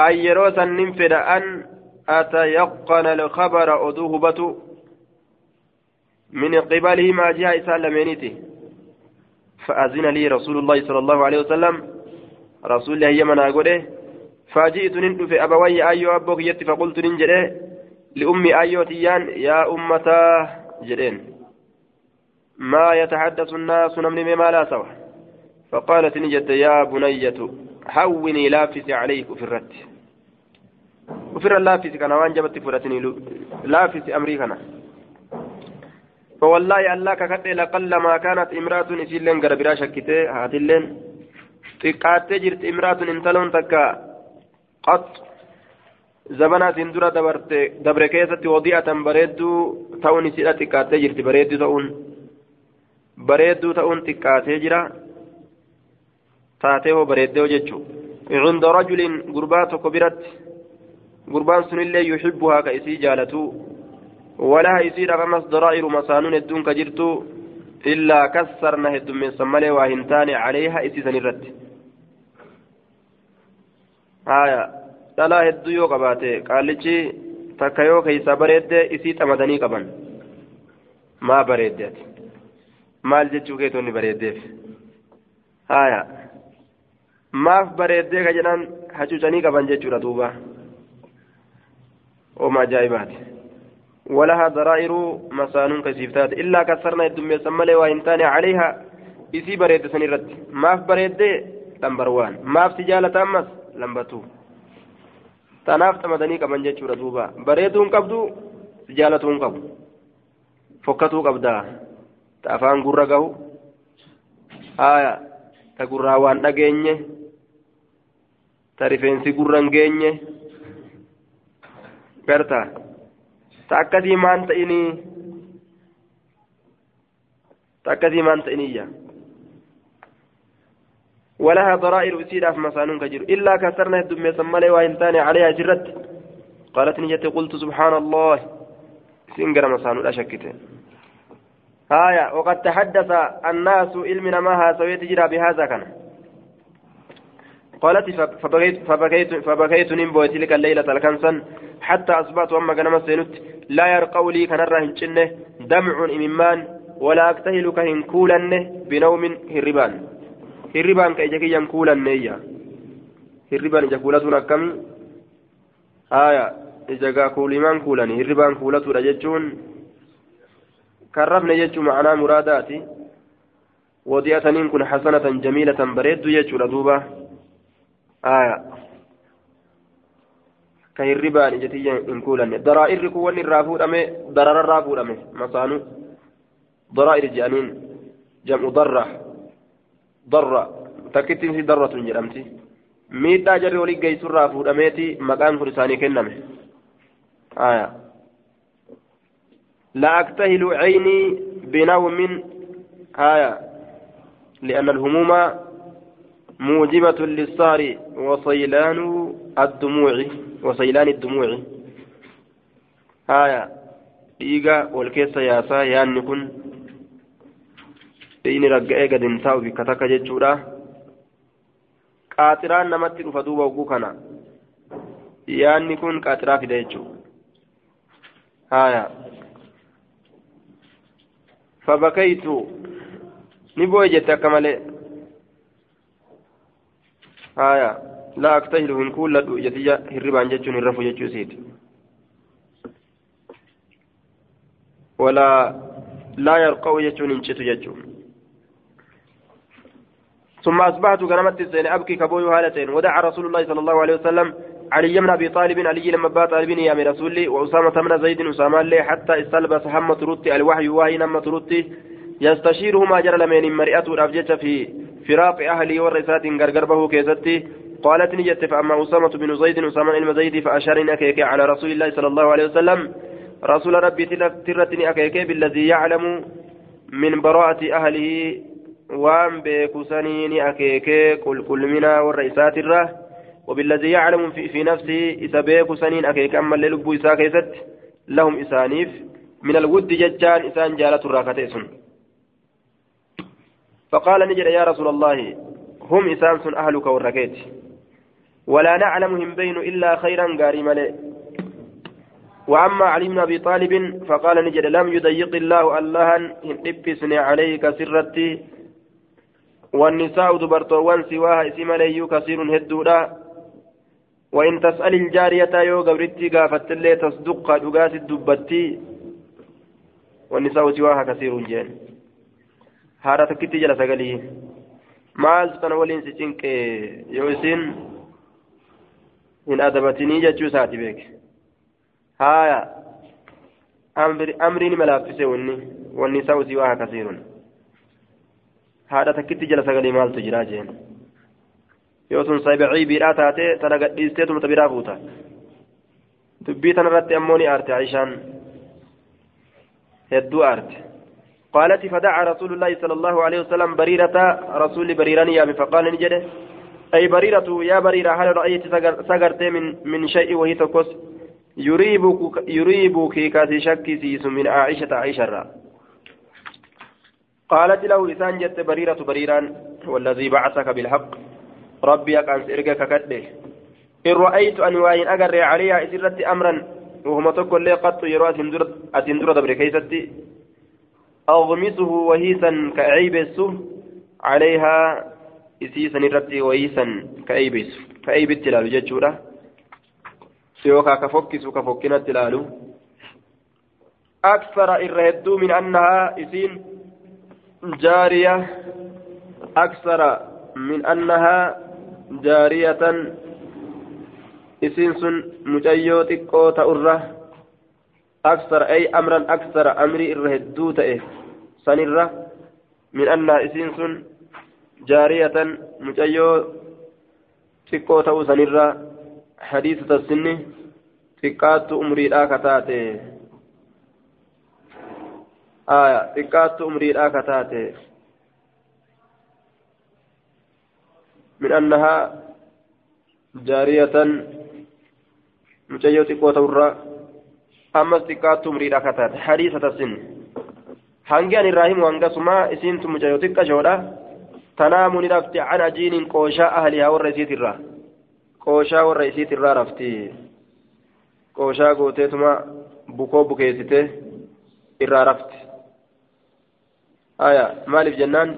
أن يروسا ننفد أن أتيقن الخبر أدوه بتو من قبله ما جاء سالمينيتي فأذن لي رسول الله صلى الله عليه وسلم. رسول الله يمن أقوله فجئت ندف أبوي أيو أبوك يت فقلت ننجده. لأمي أيو تيان يا أمتا جدين. ما يتحدث الناس نمني ما لا سوى فقالت نجد يا بنية حوني لافس عليك في الرد. وفر اللافس كان وان جبت فرتني لافس أمري كان. فوالله الله ككت لقل ما كانت امرأة إسيلين قربرا شكتة هاتلين. xiqqaattee jirti imraatun intaloon takka dabre keessatti wadi'atan bareedduu ta'uun isidha xiqqaattee jirti bareedduu ta'uun bareedduu ta'uun xiqqaatee jira taatee hoo bareeddee hoo jechuu عند رجل غربات كبرت غربان سن الله يحبها كإسي جالتو ولا يصير أمس ضرائر مسانون الدون كجرتو إلا كسرنا هدوم من سمالي وهنتان عليها إسي سنرت haya dhalaa hedduu yoo qabaate qaallichi takka yoo keeysa bareedde isii xamadanii qaban maa bareedde ati maal jechuu keetonni bareeddeef haya maaf bareeddee ka jedhan hacuucanii qaban jechuudha duuba oma ajaa'ibaati ولها ضرائر مسانون كسيفتات إلا كسرنا الدمية سمالي وإن تاني عليها إسي بريد سنرد ماف بريد لمبر وان ماف سجالة أمس lambatu tanaaf xamadanii qaban jechuudha duuba bareeduun qabdu jaalatuun qabu fokkatuu qabdaa ta afaan gurra gahu haya ta gurraa waan dhageenye ta rifeensi gurra hin geenye garta ta akkasii maan ta'inii ta akkasii maan ta'iniyya ولها ضرائر أسيرة في مسانون كجر إلا كسرنا الدمية سمالي وإن تاني عليها جرت. قالت نجت قلت سبحان الله سنجر مسانون أشكته آية وقد تحدث الناس علمنا ما سويت جرى بهذا كان. قالت فبكيت فبكيت فبكيت نمبو تلك الليلة الكنسن. حتى أصبحت أما كان مسينت لا يرقوا لي كان الرهن دمع إممان. ولا أكتهل كهن كولن بنوم هربان. Hirribaan ka ija kiyyan kuulanneeyya hirribaan ija kuulatuun akkami haya ija gaa kuulimaan kuulani hirribaan kuulatuudha jechuun kan rafne jechuun ma'anaa muraadaati wadi'ataniin kun hasanatan jamiilatan bareeddu jechuudha duuba haya ka hirribaan ija tiyyan hin kuulanne daraa'irri kun wanni irraa fuudhame darararraa fuudhame masaanu daraa'ir jedhaniin jam'u darra takkittiin si darratu hin jedhamti miidhaa jarri walii geessurraa fuudhameeti maqaan kun isaanii kenname aya لا أكتهل عيني بنوم آية لأن الهموم موجبة للسهر وصيلان الدموع وصيلان الدموع آية wal keessa yaasaa yaanni kun inni ragga'ee gad hin taa'u bikka takka jechuudha. Qaaxiraan namatti dhufa duuba oguu kana. Yaanni kun qaaxiraa fida jechuudha. Haya fabakaytu ni boo'e jette akka malee. Haya laa aktahilu hin kuulladhu. Ijatiyya hirribaan jechuun hin rafu jechuu isiiti walaa laa yarqa'u jechuun hin citu jechuudha ثم أصبحت كنمت السين أبكي كبوي هالتين ودعا رسول الله صلى الله عليه وسلم علي بن أبي طالب علي لما بات طالبين يا رسولي وأسامة بن زيد أسامة لي حتى استلبس هم ترتي الوحي وهي نم ترتي يستشيرهما جرى لمن مرئته الأبجة في فراق أهلي والرسات غرغر به كيستي. قالت نجت فأما أسامة بن زيد أسامة بن زيد فأشار أكيك على رسول الله صلى الله عليه وسلم. رسول ربي ترتني أكيك بالذي يعلم من براءة أهله بيكسنين أكيك كل كل منا والرئيسات الره وبالذي يعلم في, في نفسه إذا بيكسنين أكيك أما اللي لبو إسا كيست لهم إسانيف من الود ججان إسان جالة الراكتيسن فقال نجد يا رسول الله هم إسان سن أهلك والركيت ولا نعلمهم بين إلا خيرا قاري وأما علي بن أبي طالب فقال نجد لم يضيق الله الله إن عليك سرتي والنساء دبرتوان سواها اسم لي كثير هدودا وإن تسأل الجارية يو قبرتي قافت اللي تصدق دقات الدبتي والنساء سواها كثير جين هارا تكتي جلس قلي maal sana waliin si cinqe yoo isin hin adabatinii jechuu isaati beeke. Haya amriin malaaffise wanni. Haadha takkitti jala sagalee maaltu jiraa jeen yoo sun sabicii biidhaa taate tana gadhiisteetuma ta biraa fuuta dubbii tanarratti ammoo ni aarte aishaan hedduu aarte قالت فدعا رسول الله صلى الله عليه وسلم بريرة رسول بريران يا فقال نجده أي بريرة يا بريرة هل رأيت سقرت من من شيء وهي تقص يريبك يريبك كاسي شك سيس من عائشة عائشة قالت له إسان جت بريرة بريران والذي بعثك بالحق. ربي أن إرجك كده. إن رأيت أن وين أجر عليها إسرت أمرا وهم تقول لي قط يروى أتندر دبر كيستي. أغمسه وهيسا كأعيبس عليها إسيسا نرتي وهيسا كأعيبس كأعيب التلال جتشورة. سيوكا كفكس كفكنا التلال. أكثر إرهدو من أنها إسين جارية أكثر من أنها جارية. إسين سن مجيوتك قوة أره أكثر أي أمرا أكثر أمري الرهدو تأه سنرة. من أن إسين سن جارية مجيو تكو تأو سنرة. حديثة السن تكات أمري لا كتاته آية تكات أمري لا كتاته من أنها جارية مجيو تكو تأو ammas xiqqaattu umriidha kataate hadiisata sin hangi an irraa himu hangasuma isiintu mucayyoo xiqqashoodha tanaamu ni rafti an ajiiniin qooshaa ahlihaa warra isiitirraa qooshaa warra isiitirraa rafti qooshaa gooteetuma bukoo bukeessite irraa rafti آية مالف جنان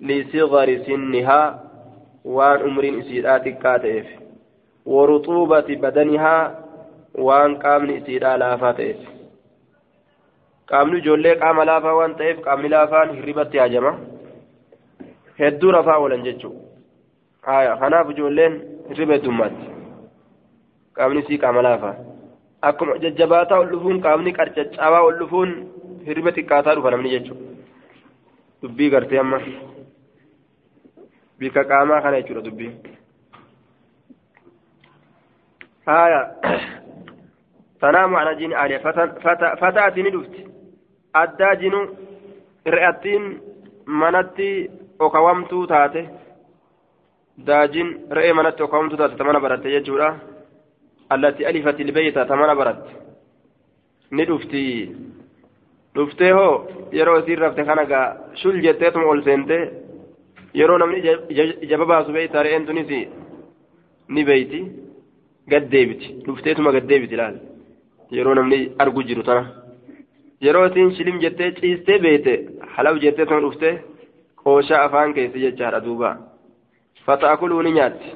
لصغر سنها وان عمر إسيراتك كاتئف ورطوبة بدنها وان قامن إسيرا لافتئف قامن جولي قام لافا وان تئف قامن لافان هربت يا جماعة هدو رفا ولن جتشو آية خناف جولين هربت دمات قامن سي قام لافا أكم ججباتا ولفون قامن كارجت أوا ولفون hirriba xiqqaataa dhufa namni jechuudha. dubbii gartee amma. Bika qaamaa kana jechuudha dubbii. Haya tanaamu ala jini aaliya fataati ni dhufti. Addaa jinu re'attiin manatti okawamtuu taate. Daajin re'ee manatti okawamtuu taate tamana baratte jechuudha. Allatti alifati ilbeeyta tamana baratte. Ni dhufti. Dhuftee hoo yeroo isiin rafte kana gaa shul jetteetuma ol seente yeroo namni ijaba baasu beeyta re'een tunis ni beeyti gad deebiti dhufteetuma gad deebiti laal yeroo namni argu jiru tana yeroo isiin shilim jettee ciistee beete halaw jettee tana dhufte qooshaa afaan keessa jechaadha duuba fata'akuluu ni nyaatti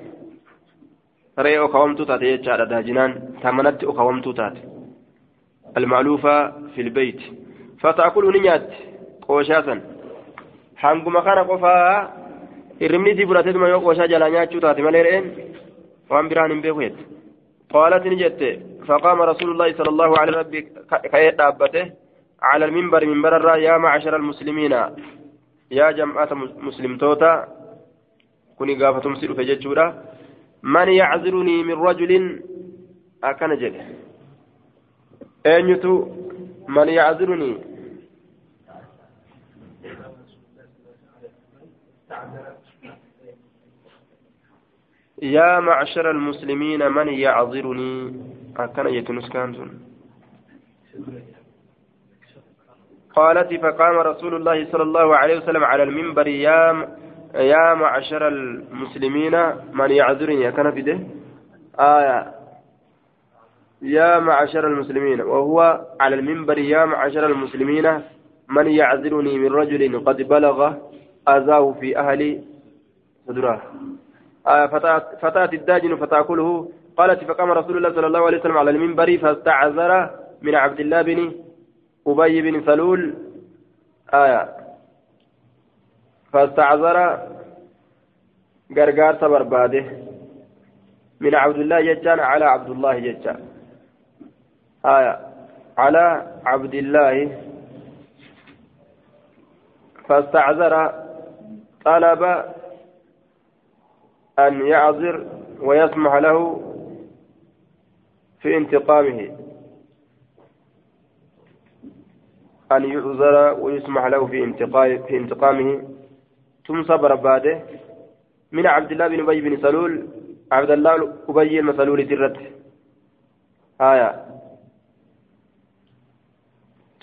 re'ee okawamtuu taate jechaadha daajinaan tamanatti okawamtuu taate almaaluufaa filbeeyt fata'akuluu qooshaa san hanguma kana qofaa hirribni isii fudhateetuma yoo qooshaa jalaa nyaachuu taate malee re'een وان بران بيكويت قالت نجت فقام رسول الله صلى الله عليه وسلم كيد دابته على المنبر منبر الرا يا معشر المسلمين. يا جماعة مسلم توتا كوني قافتم سيرو فججورا من يعذرني من رجل؟ أكن جد. أنيتو من يعذرني؟ يا معشر المسلمين من يعذرني؟ أكن يتنس كانتون قالت فقام رسول الله صلى الله عليه وسلم على المنبر يا يا معشر المسلمين من يعذرني؟ أكن في ده؟ آية يا معشر المسلمين وهو على المنبر يا معشر المسلمين من يعذرني من رجل قد بلغ أذاه في أهل صدره. آه فتاة الداجن فتأكله قالت فقام رسول الله صلى الله عليه وسلم على المنبر فاستعذر من عبد الله بن أبي بن سلول. آية فاستعذر غرغار برباده من عبد الله يجان على عبد الله يجان آية. على عبد الله. فاستعذر طلب أن يعذر ويسمح له في انتقامه. أن يعذر ويسمح له في في انتقامه. صبر بعده. من عبد الله بن أبي بن سلول عبد الله أبي المسلول ترت آية.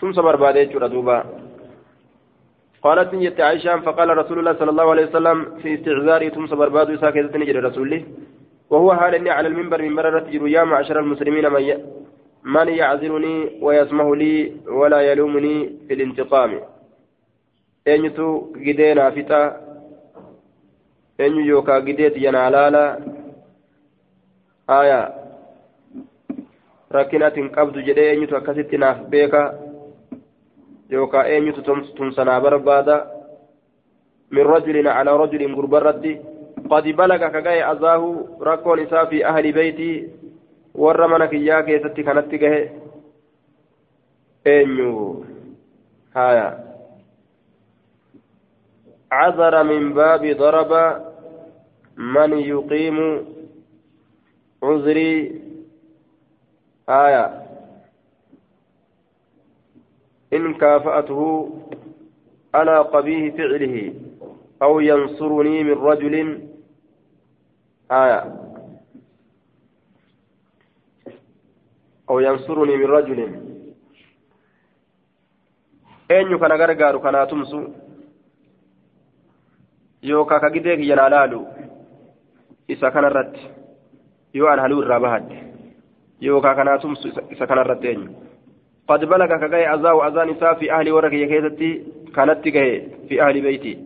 ثم صبر بعده جرى قالت نجت عائشة فقال رسول الله صلى الله عليه وسلم في استعذاري ثم صبر بعد ساكتة نجد رسوله وهو حال إني على المنبر من مرة يا معشر المسلمين من, ي... من يعذرني ويسمح لي ولا يلومني في الانتقام. fixa eenyu yookaa gideeti yanaa laala aya rakkinatin qabdu jedhee eenyutu akkasitti naaf beeka yookaan eenyutu tumsanaa barbaada min rajulin calaa rajulin gurbarratti qad balaga kagaye azaahu rakkoon isaa fi ahli beeytii warra mana kiyyaa keessatti kanatti gahe eenyu haya عذر من باب ضرب من يقيم عذري آية إن كافأته على قبيه فعله أو ينصرني من رجل آية أو ينصرني من رجل أين كان غرغار كان تمسو gidee kiyya naa laalu isa kanarratti yoo an haluu irraa bahadde yookaan kanaa tumsu isa kanarratti eenyu قد بلغ كجاي أزاو أزان إساء في أهل ورك يكيستي كانت جاي في أهل بيتي.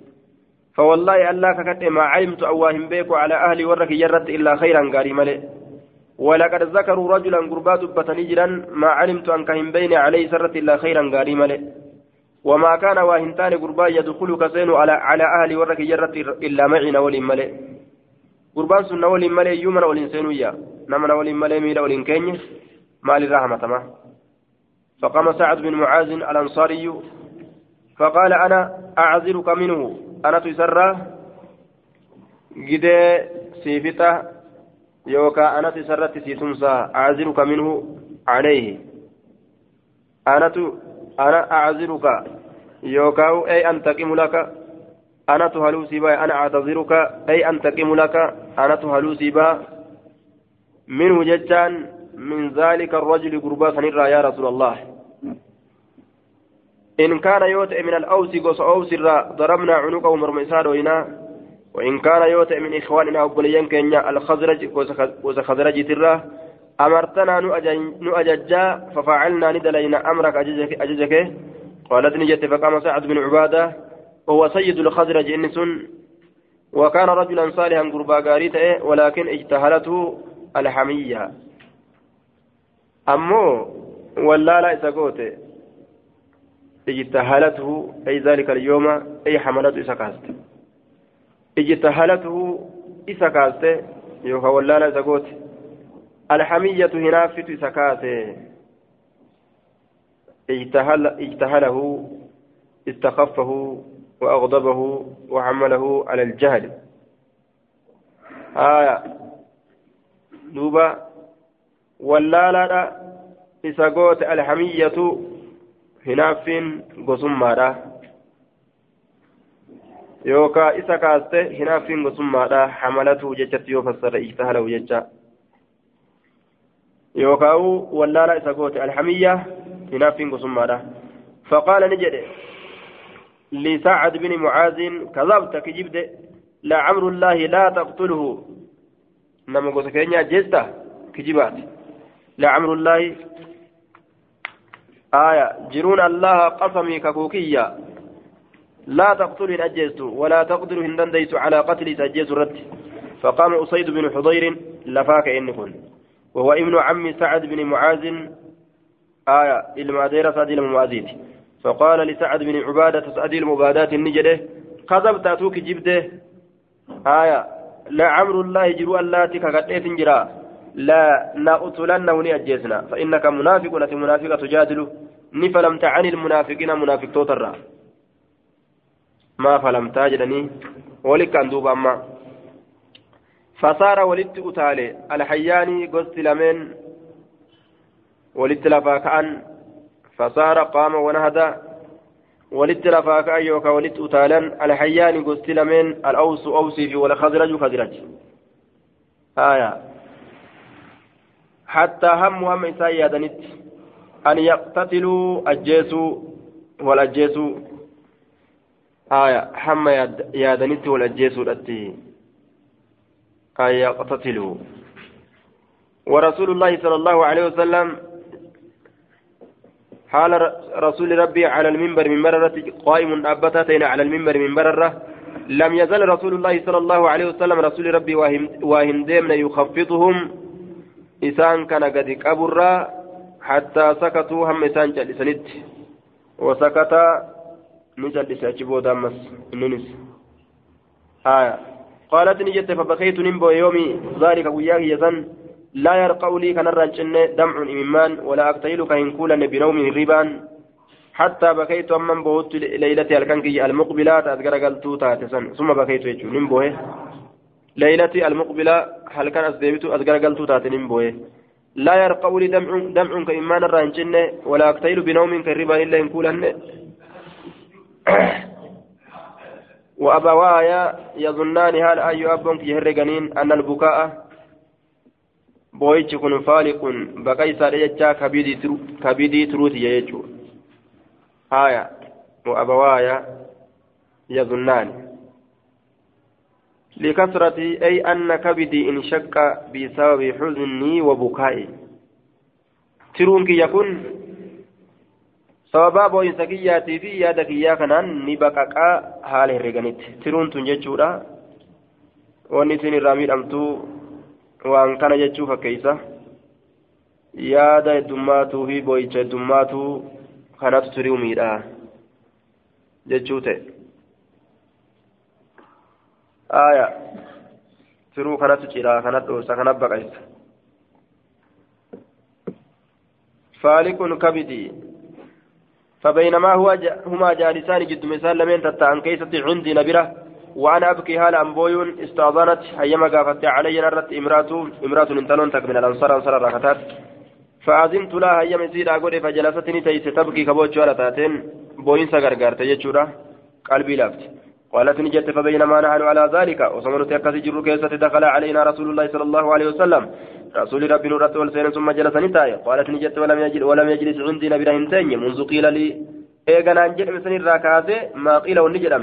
فوالله ألا ككت ما علمت أواهم بيكو على أهل ورك يرت إلا خيرا قاري ملئ. ولقد ذكروا رجلا قربات بتنجرا ما علمت أن كهم بين عليه سرت إلا خيرا قاري ملئ. وما كان واهنتان قربا يدخل كسين على على أهل ورك يرت إلا معنا ولي ملئ. قربان سنة ولي ملئ يومنا ولي سينويا. نمنا ولي ملئ ميلا ولي كيني. مال الرحمة تمام فقام سعد بن معاذ الأنصاري فقال أنا أعذرك منه. أنا تسرى جدي سيفتا يوكا أنا تسرت سيتمسا أعذرك منه عليه. أنا أنا أعذرك يوكا. أي أنتقم لك. أنا تهلو سيبا. أنا أعتذرك. أي أنتقم لك. أنا تهلو سيبا. منه ججان. من ذلك الرجل قربا سنرى يا رسول الله. إن كان يوتئ من الأوس قص أوس ضربنا عنقه مرمسار وإنا وإن كان يوتئ من إخواننا أبليان كينيا الخزرج قص خزرج ترى. أمرتنا نؤججا ففعلنا ندلينا أمرك أججك, أججك. قالت نجت فقام سعد بن عبادة وهو سيد الخزرج إنس. وكان رجلا صالحا قربا قاريته ولكن اجتهلته الحمية. Ammoo wallaalaa isa goote اجتهلته أي ذلك اليوم أي حملته إسا كاسته اجتهلته إسا كاسته يوكا ولالا سقوت الحمية هنافت سكاته اجتهل اجتهله استخفه وأغضبه وحمله على الجهل آية دوبا gosummaadha yookaa isa kaaste hinaaffiin gosummaadha hamalatu jechatti yoo fassara ijtahalahu jecha yookaa'u wallaala isa goote alhamiyya hinaaffiin gosummaadha faqaala ni jedhe لسعد بن معاذ كذبت كجبت لعمر الله لا تقتله نما قلت كينيا جيستا كجبات لعمر الله. آية. جرون الله قسمي ككوكية. لا تقتل إن أجيزت ولا تقدر إن دنديت على قتل تأجيز رد. فقام أسيد بن حضير لفاك إنكن. وهو ابن عم سعد بن معاذ. آية. المعذير سعد المعاذيت فقال لسعد بن عبادة سعد المبادات النجدة. كذبت أتوك جبدة. آية. لا عمر الله جروا اللاتي كقديت جرا لا نقتلنه نأجيزنا فإنك منافق نتي منافقة تجادل. نفلمت عن المنافقين منافق توترا ما فلمت جدني ولك أن دوب أما. فصار ولدت أتالي. الحياني قلت لمن. ولدت لفاكأن فصار قام ونهدى ولدت لفاكأن يوكا ولدت أتالا. الحياني قلت لمن. الأوس أوسي في والخزرج خزرج آية. حتى هم هم إساء يادنت. أن يقتتلوا الجيسوا والأجيسوا آية هم يادنت والأجيسوا التي. أن يقتتلوا. ورسول الله صلى الله عليه وسلم. حال رسول ربي على المنبر من مرة قائم أبتتين على المنبر من مرة لم يزل رسول الله صلى الله عليه وسلم رسول ربي واهم ديمنا يخفضهم. إسان كان قد كبر حتى سكتوا هم إسان جلسنت وسكت نجلس أجبو دامس ننس آية قالت نجت فبكيت نمبو يومي ذلك وياه يزن لا يرقى لي كان الرجل دمع إممان ولا أقتيل كهن كولا بنوم ربان حتى بكيت أمن بوت ليلتي الكنكي المقبلات أذكر قلتو تاتسن ثم بكيت يجو نمبوه ليلتي المقبلة هل كان أسديبت أذكر قلتو تات نمبوه لا يرقى لي دمع دمع كإمان الرجل ولا أقتيل بنوم كالربان إلا إن كولا وأبوايا يظنان هل أي أبونك يهرقنين؟ أن البكاء booyichi kun faaliqun baqa isaadha jechaa kabidii turuuti jechuudha haya وأبوايا يظنان. لكثرة أي أن كبدي انشق بسبب حزني وبكائي ترونك يكون sababaa boo'insa kiyyaatii fi yaada kiyyaa kanaan ni baqaqaa haala herreganitti tiruun tun jechuudha wanni isin irraa miidhamtuu waan kana jechuu fakkeeysa yaada heddummaatuu fi boo'icha heddummaatuu kanatu tiriu miidha jechuu ta'e aya. Tiruu kanatu cidhaa kanat dhoosa kanat baqaysa فالك كبدي فبينما هو هما جالسان جد مثال لمن تتعن كيسة عندي نبره وأنا أبكي هالا أمبويون استأذنت هيما قافت علي نرت امرأة امرأة انتلون تك من الأنصار أنصار الركتات فعزمت لها هيما سيدا أقول فجلستني تيس تبكي كبوتشو على تاتين بوين سغرغر تجتشورا قلبي لفت قالت نجت فبينما نحن على ذلك. وصمرت يكسي جر كيسة دخل علينا رسول الله صلى الله عليه وسلم. رسول ربي نورت والسين ثم جلس نتاي. قالت نجت ولم يجل ولم يجلس عندي نبي رهنتين منذ قيل لي إيغانا نجد مثل الراكاسي ما قيل ونجد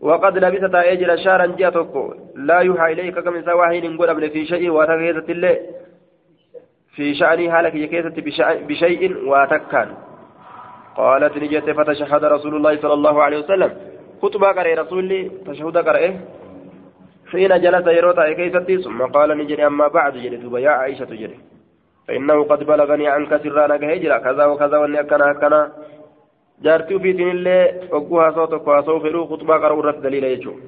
وقد لبث تأجل شهرا جاءتك لا يوحى إليك كم سواهين قل في شيء وتكيزة الله في شأن حالك يكيزة بشيء وتكان قالت نجت فتشهد رسول الله صلى الله عليه وسلم. خطبة قرأ رسولي تشهد قرأ. حين جلس يروتا كيفتي ثم قال نجري أما بعد جري يا عائشة جري فإنه قد بلغني عنك سرانا كهجرة كذا وكذا وأني أكنا أكنا illee ogguu haasoo tokko haasoo fedhuu khutbaa qara'uu irratti daliila jechuudha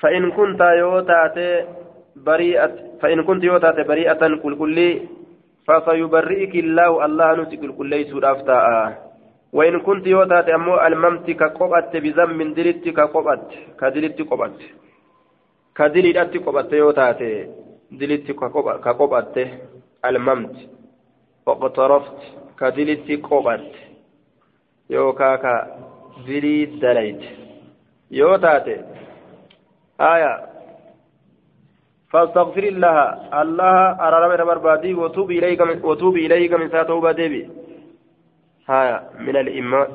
fa'in kuntaa yoo taate بريئة فإن كنت يوتات بريئة كل كل فسيبرئك الله الله نسي كل كل ليس أفتاء. وإن كنت يوتات أمو ألممت كقبت بذنب دلت كقبت كدلت قبت. كدلت قبت يوتات دلت كقبت ألممت. واقترفت كدلت قبت. يوكا كدلي دليت. يوتات. آية. فاستغفر الله. الله أرى من بربادي وتوب إليك وتوب إليك من ساتوبة ديبي. هايا من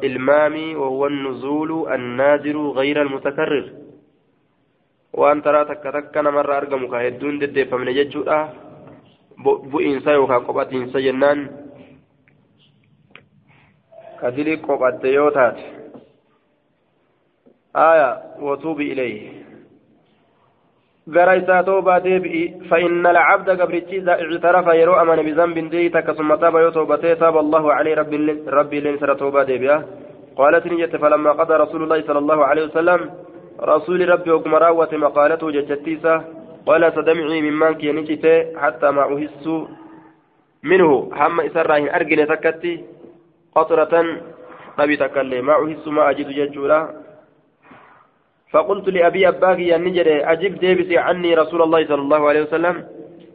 الإمام وهو النزول النازل غير المتكرر. وأن ترى تك تك نمر أرقم كهدون دد فمن ججودا بؤنسا يوكا قبطينسا جنان. كدلي قبط يوتات آية وتوب إليه. Gara isaa toobaa deebi'i فإن العبد قبرتي اعترف يرو أمن بذنب ديتك ثم تاب يتوبته تاب الله عليه ربي ربي لين سر توبا ديبيا قالت نجت فلما قضى رسول الله صلى الله عليه وسلم رسول ربي وكما راوت مقالته جتتيسة قال سدمعي ممن كي حتى ما أهس منه هم إسرائيل أرجل تكتي قطرة أبي تكلم ما أهس ما أجد ججورا فقلت لأبي أباك يا نجري أجب ديبسي عني رسول الله صلى الله عليه وسلم؟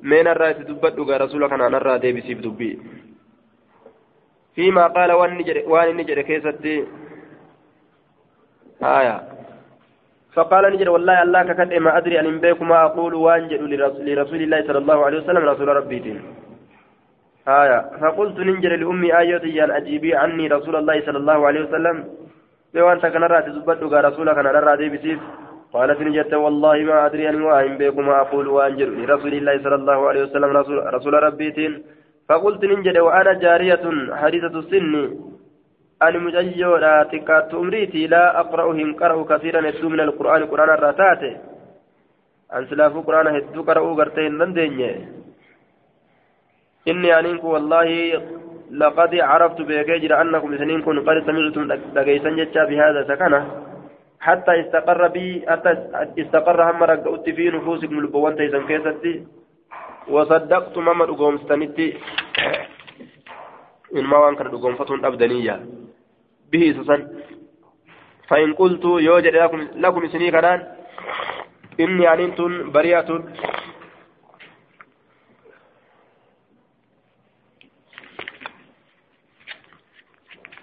من الرأي تدبت رسولك أنا نرى ديبسي بدبي. فيما قال وان نجري كيستي. آية. فقال نجري والله الله ككد ما أدري أن بيك ما أقول وانجل لرسول الله صلى الله عليه وسلم رسول ربي آية. فقلت نجري لأمي آياتي أن أجيبي عني رسول الله صلى الله عليه وسلم؟ وأنت كان رأتي زبدك رسولك كان رأتي بسيف. قالت نجت والله ما أدري أن وأن بكم أقول وأنجر لرسول الله صلى الله عليه وسلم رسول, رسول ربيتين فقلت ننجد وأنا جارية حديثة السن. أنا مجيو لا تكات لا أقرأ هم قرأ كثيرا يتلو من القرآن قرآن الراتات. أن سلافو قرآن هدو قرأوا قرتين لندن إني أنينك والله لقد عرفت بكجر أنكم اثنين كن قد سمعتم دقيسا جتا بهذا سكنة. حتى استقر بي حتى استقر هم رقعت في نفوسكم لبوان تيسن كيستي. وصدقت مما رقوم ستنتي إن ما وانكر رقوم فتون أبدانية به سسن. فإن قلت يوجد لكم, لكم سني كنان. إني أنتم بريئة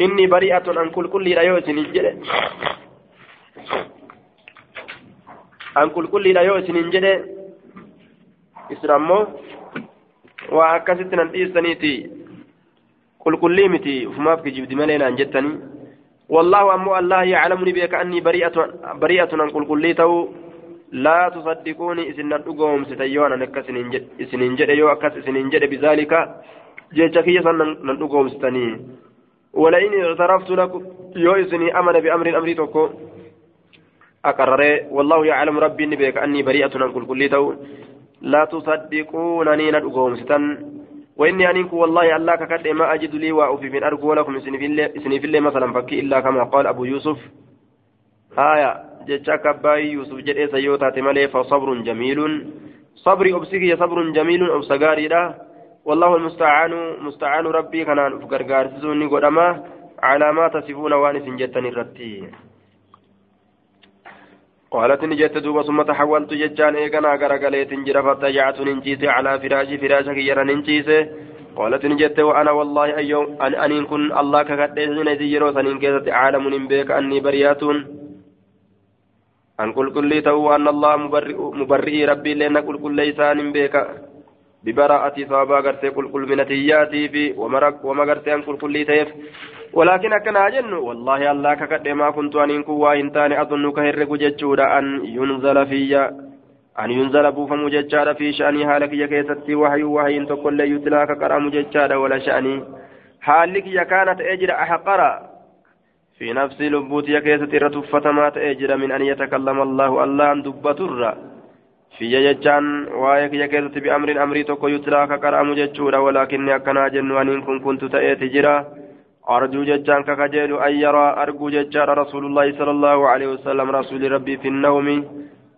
inni bari'atun an qulqulliidha yoo isinin jedhe an qulqulliidha yoo isinin jedhe isin ammoo waa akkasitti nan dhiistaniiti qulqullii miti ufumaaf kijibdi malee naan jettanii والله أمو الله يعلمني بك أني بريئة بريئة عن كل كل تو لا تصدقوني إسن ندقوم ستيوانا نكس إسنين جد يو أكس إسنين جد بذلك جيتشكي سن ندقوم ستني ولئن اعترفت لكم يوئسني أمن بأمر أمر توكو. أقرر والله يعلم ربي بك أني بريئة عن كل كل لا تصدقونني ندقوم ستن وإني أنكم والله الله كقد ما أجد لي وأوفي من أرجو لكم إسني في الله مثلا فكي إلا كما قال أبو يوسف. آية جتشاك أباي يوسف جد سيوتا مالي فصبر جميل. صبري أبسكي صبر جميل أبسغاري والله المستعان مستعان ربي كان فقرقار سوني قدما على ما تصفون وانس جتني الرتي. قالت نجت دوبا ثم تحولت ججان إيقنا غرغليت جرى فتجعت ننجيس على فراشي فراشك يرى ننجيس قالت نجت وأنا والله ايوم ان أن كن الله كقدسين زيرو سنين كيست عالم بك أني بريات أن قل كل تو أن الله مبرئ مبرئ ربي لنا قل كل ليسان بك ببراءة صابا غرتي كل كل من تياتي في ومرق وما غرتي ان كل كل تيف. ولكن أكنا جن والله الله كقد ما كنت أن إنكو وإن تاني أظنك هرق جتشورا أن ينزل في أن ينزل بوفم جتشارا في شأني. حالك يكيستي وحي وحي إن تقول لي يتلاك كرام جتشارا ولا شأني. حالك كانت أجر أحقرا في نفس لبوت يكيستي رتفة ما تأجر من أن يتكلم الله. الله أن دبتر في جتشان وايك يكيستي بأمر أمري تقول يتلاك كرام جتشورا ولكن أكنا جن وأن كنت تأتي جرا أرجو ججان ككجيل أن يرى أرجو ججار رسول الله صلى الله عليه وسلم رسول ربي في النوم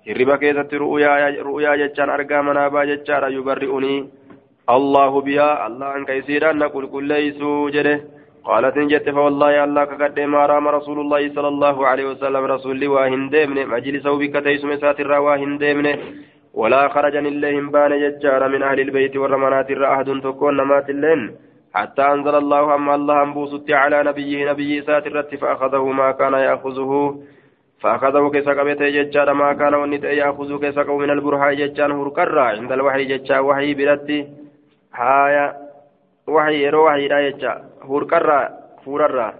hirriba keessatti ru'uyaa jechaan argaa manaabaa jechaadha. Yubarri'unii allahu bihaa allahan ka isiidhaan na qulqulleeysuu jedhe. قالت إن جت فوالله الله كقد ما رام رسول الله صلى الله عليه وسلم رسول لي واهن ديمن مجلسه بك تيسم ساتر واهن ديمن ولا خرج إليهم بان ججار من أهل البيت والرمانات الرأهد تكون نمات اللين. حتى أنزل الله أما الله أنبوسط على نبيه نبي ساتر فأخذه ما كان يأخذه. فأخذه كيس قبيته ججار ما كان ونت يأخذه كيس من البرهاء ججان هركرا عند الوحي ججار وحي برتي هايا وحي يرو وحي لا ججار هركرا فوررا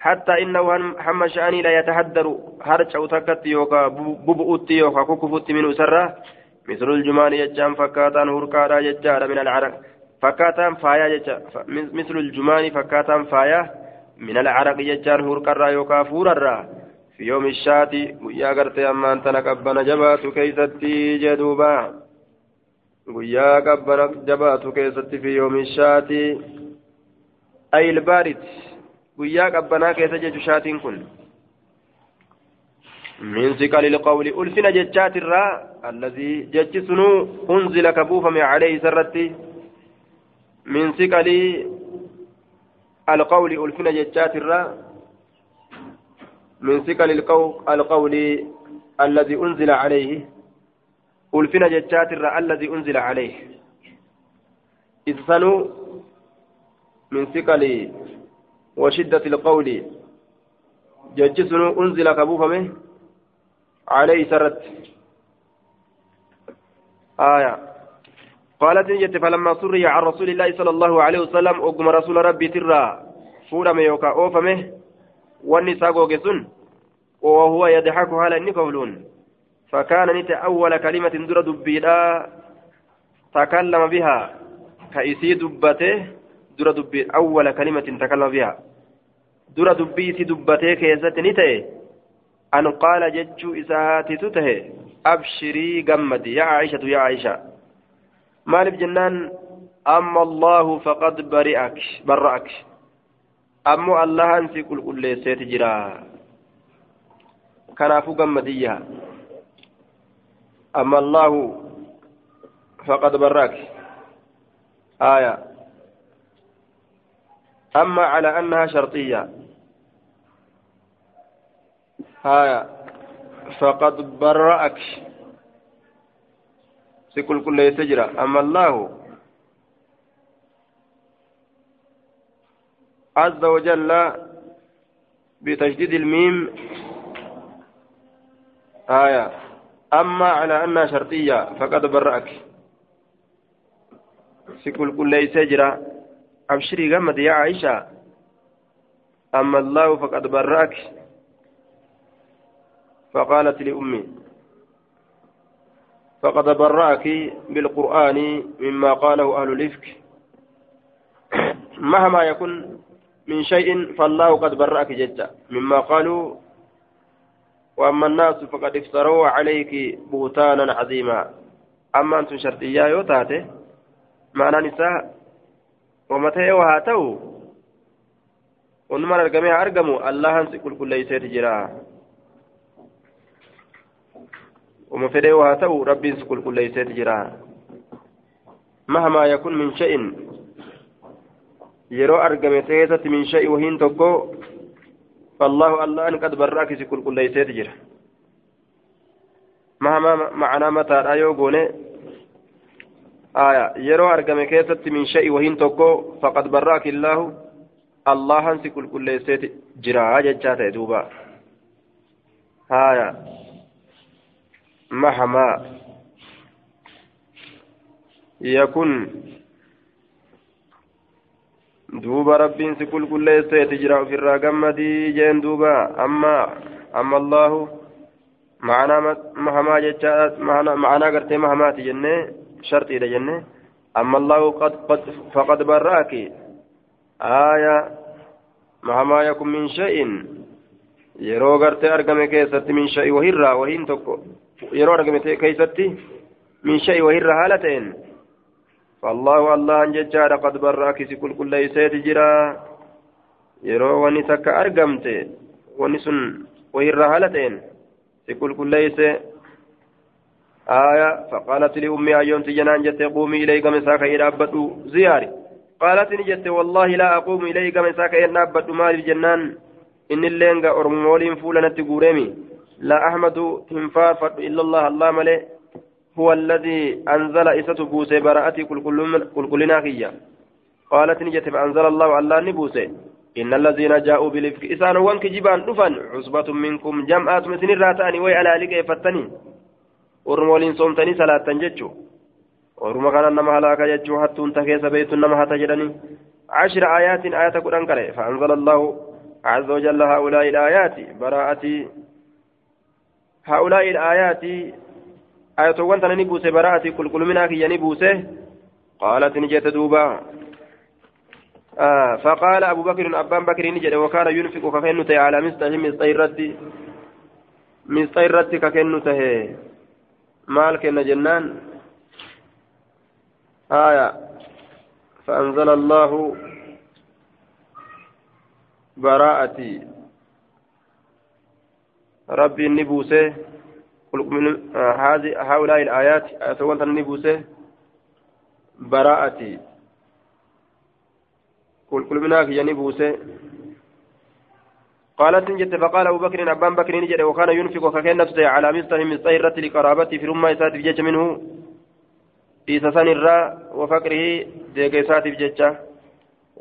حتى إنه هم شأني لا يتحدر. هرج أو تكت يوكا ببؤت يوكا كوكفت من أسرة مثل الجمان يجان فكاتان هركارا يجار من العرق. فكاتان فايا مثل الجمان فكاتان فايا من العرق يجان هركارا يوكا فوررا في يوم الشاتي ويا قرتي أما أنت نكبنا جبات كيستي جدوبا. ويا قبنا جبات كيستي في يوم الشاتي أي البارد. ويا قبنا كيس جشاتين كن. من ثقل القول ألفنا ججات الراء الذي ججسنو أنزل كبوفم عليه سرتي من ثقل القول ألفنا ججات الراء من ثقل القول الذي أنزل عليه. ألفنا ججات الراء الذي أنزل عليه. إذ سنو من ثقل وشدة القول. ججسن أنزل كبوفمه عليه سرت. آية. قالت نجت فلما سري عن رسول الله صلى الله عليه وسلم أقم رسول ربي ترى فورم يوكا أوفمه والنساء قوكسن وهو يضحك على النكولون فكان نت أول كلمة در دبيدا. تكلم بها. كإسي دبته. Dubbii awwala kalimatin takallama biha dura dubbii isi dubbatee keessatti ni ta'e an qaala jechuu isaatitu tahe abshirii gammadi yaa aishatu yaa aisha maaliif jennaan amma allahu faqad bari'ak barra'ak ammoo allahan si qulqulleesseeti jira kanaafuu gammadiyya amma allahu faqad barra'ak aya أما على أنها شرطية. هايا فقد برأك. سكل كل يسجر أما الله عز وجل بتشديد الميم آية أما على أنها شرطية فقد برأك. سكل كل يسجر أبشري قمت يا عائشة. أما الله فقد براك. فقالت لأمي فقد براك بالقرآن مما قاله أهل الإفك. مهما يكن من شيء فالله قد براك جدا. مما قالوا وأما الناس فقد افتروا عليك بهتانا عظيما. أما أنتم شرطيا يوتاته معنى نساء ta'e haa ta'u wanumaan argamee haa argamu allahan si qulqulleeyseeti jira wama fedhee haa ta'u rabbiin si qulqulleeyseeti jira mahmaa yakun min sha'in yeroo argame keessatti min sha'i wahiin tokko فالله الله أن قد براك كل كل جرا مهما معنى متى لا يوغوني آية يرو أرقم كيست من شيء وهين توكو فقد براك الله الله هنسي كل كل سيت جرا جتشات دوبا. آية مهما يكن دوبا ربين سكل كل سيت جرا في الراقمدي جين دوبا. أما أما الله معنا مهما جتشات معنا قرتي مهما تجنه شرطي لجنة أما الله قد, قد فقد براك. آية مهما يكن من شيء yeroo gartee argame keessatti min sha'i wahirraa wahiin tokko yeroo argame keessatti min sha'i wahirraa haala ta'een ججار قد براك كل كل ليسيت جرا. يرو وني تك أرقمت وني سن وهي الرهالتين كل كل ليس آية فقالت لأمي أيون تجنان جت قومي إليك مساك إلى أبدو زياري. قالت نجت والله لا أقوم إليك مساك إلى أبدو مال الجنان. إن اللينغا أرمولين فولنا تقوريمي لا أحمد تنفافت إلا الله الله ملئ هو الذي أنزل إسة بوسي براءتي كل كلنا خيّا. قالت نجت فأنزل الله الله نبوسي. إن الذين جاءوا بالإفك إسان وانك جبان دفن عصبة منكم جمعات مسن الراتاني وي على لك فتني ورمولين صومتني صلاة تنججو ورما كان نما هلاك يجو حتى انتكيس بيت نما هتجدني عشر آيات آيات قرآن كره فأنزل الله عز وجل هؤلاء الآيات براءة هؤلاء الآيات آية وانت نبوسي براءة كل كل منها كي نبوسي قالت نجت دوبا آه فقال أبو بكر أبان بكر نجد وكان ينفق ككنو تهي على مستحي مستحي ردي مستحي مال كن جنان؟ آية. فأنزل الله براءتي. ربي النبوسه هذه هؤلاء الآيات أتوانت النبوسه براءتي. كل كل يعني بوسه قالت نجت فقال أبو بكر أبان بكر نجد وكان ينفق ككنة على مستهم مستهرة لقرابته في رمى إسات بجج منه. إيسا سنرا وفقره ديك إسات بجج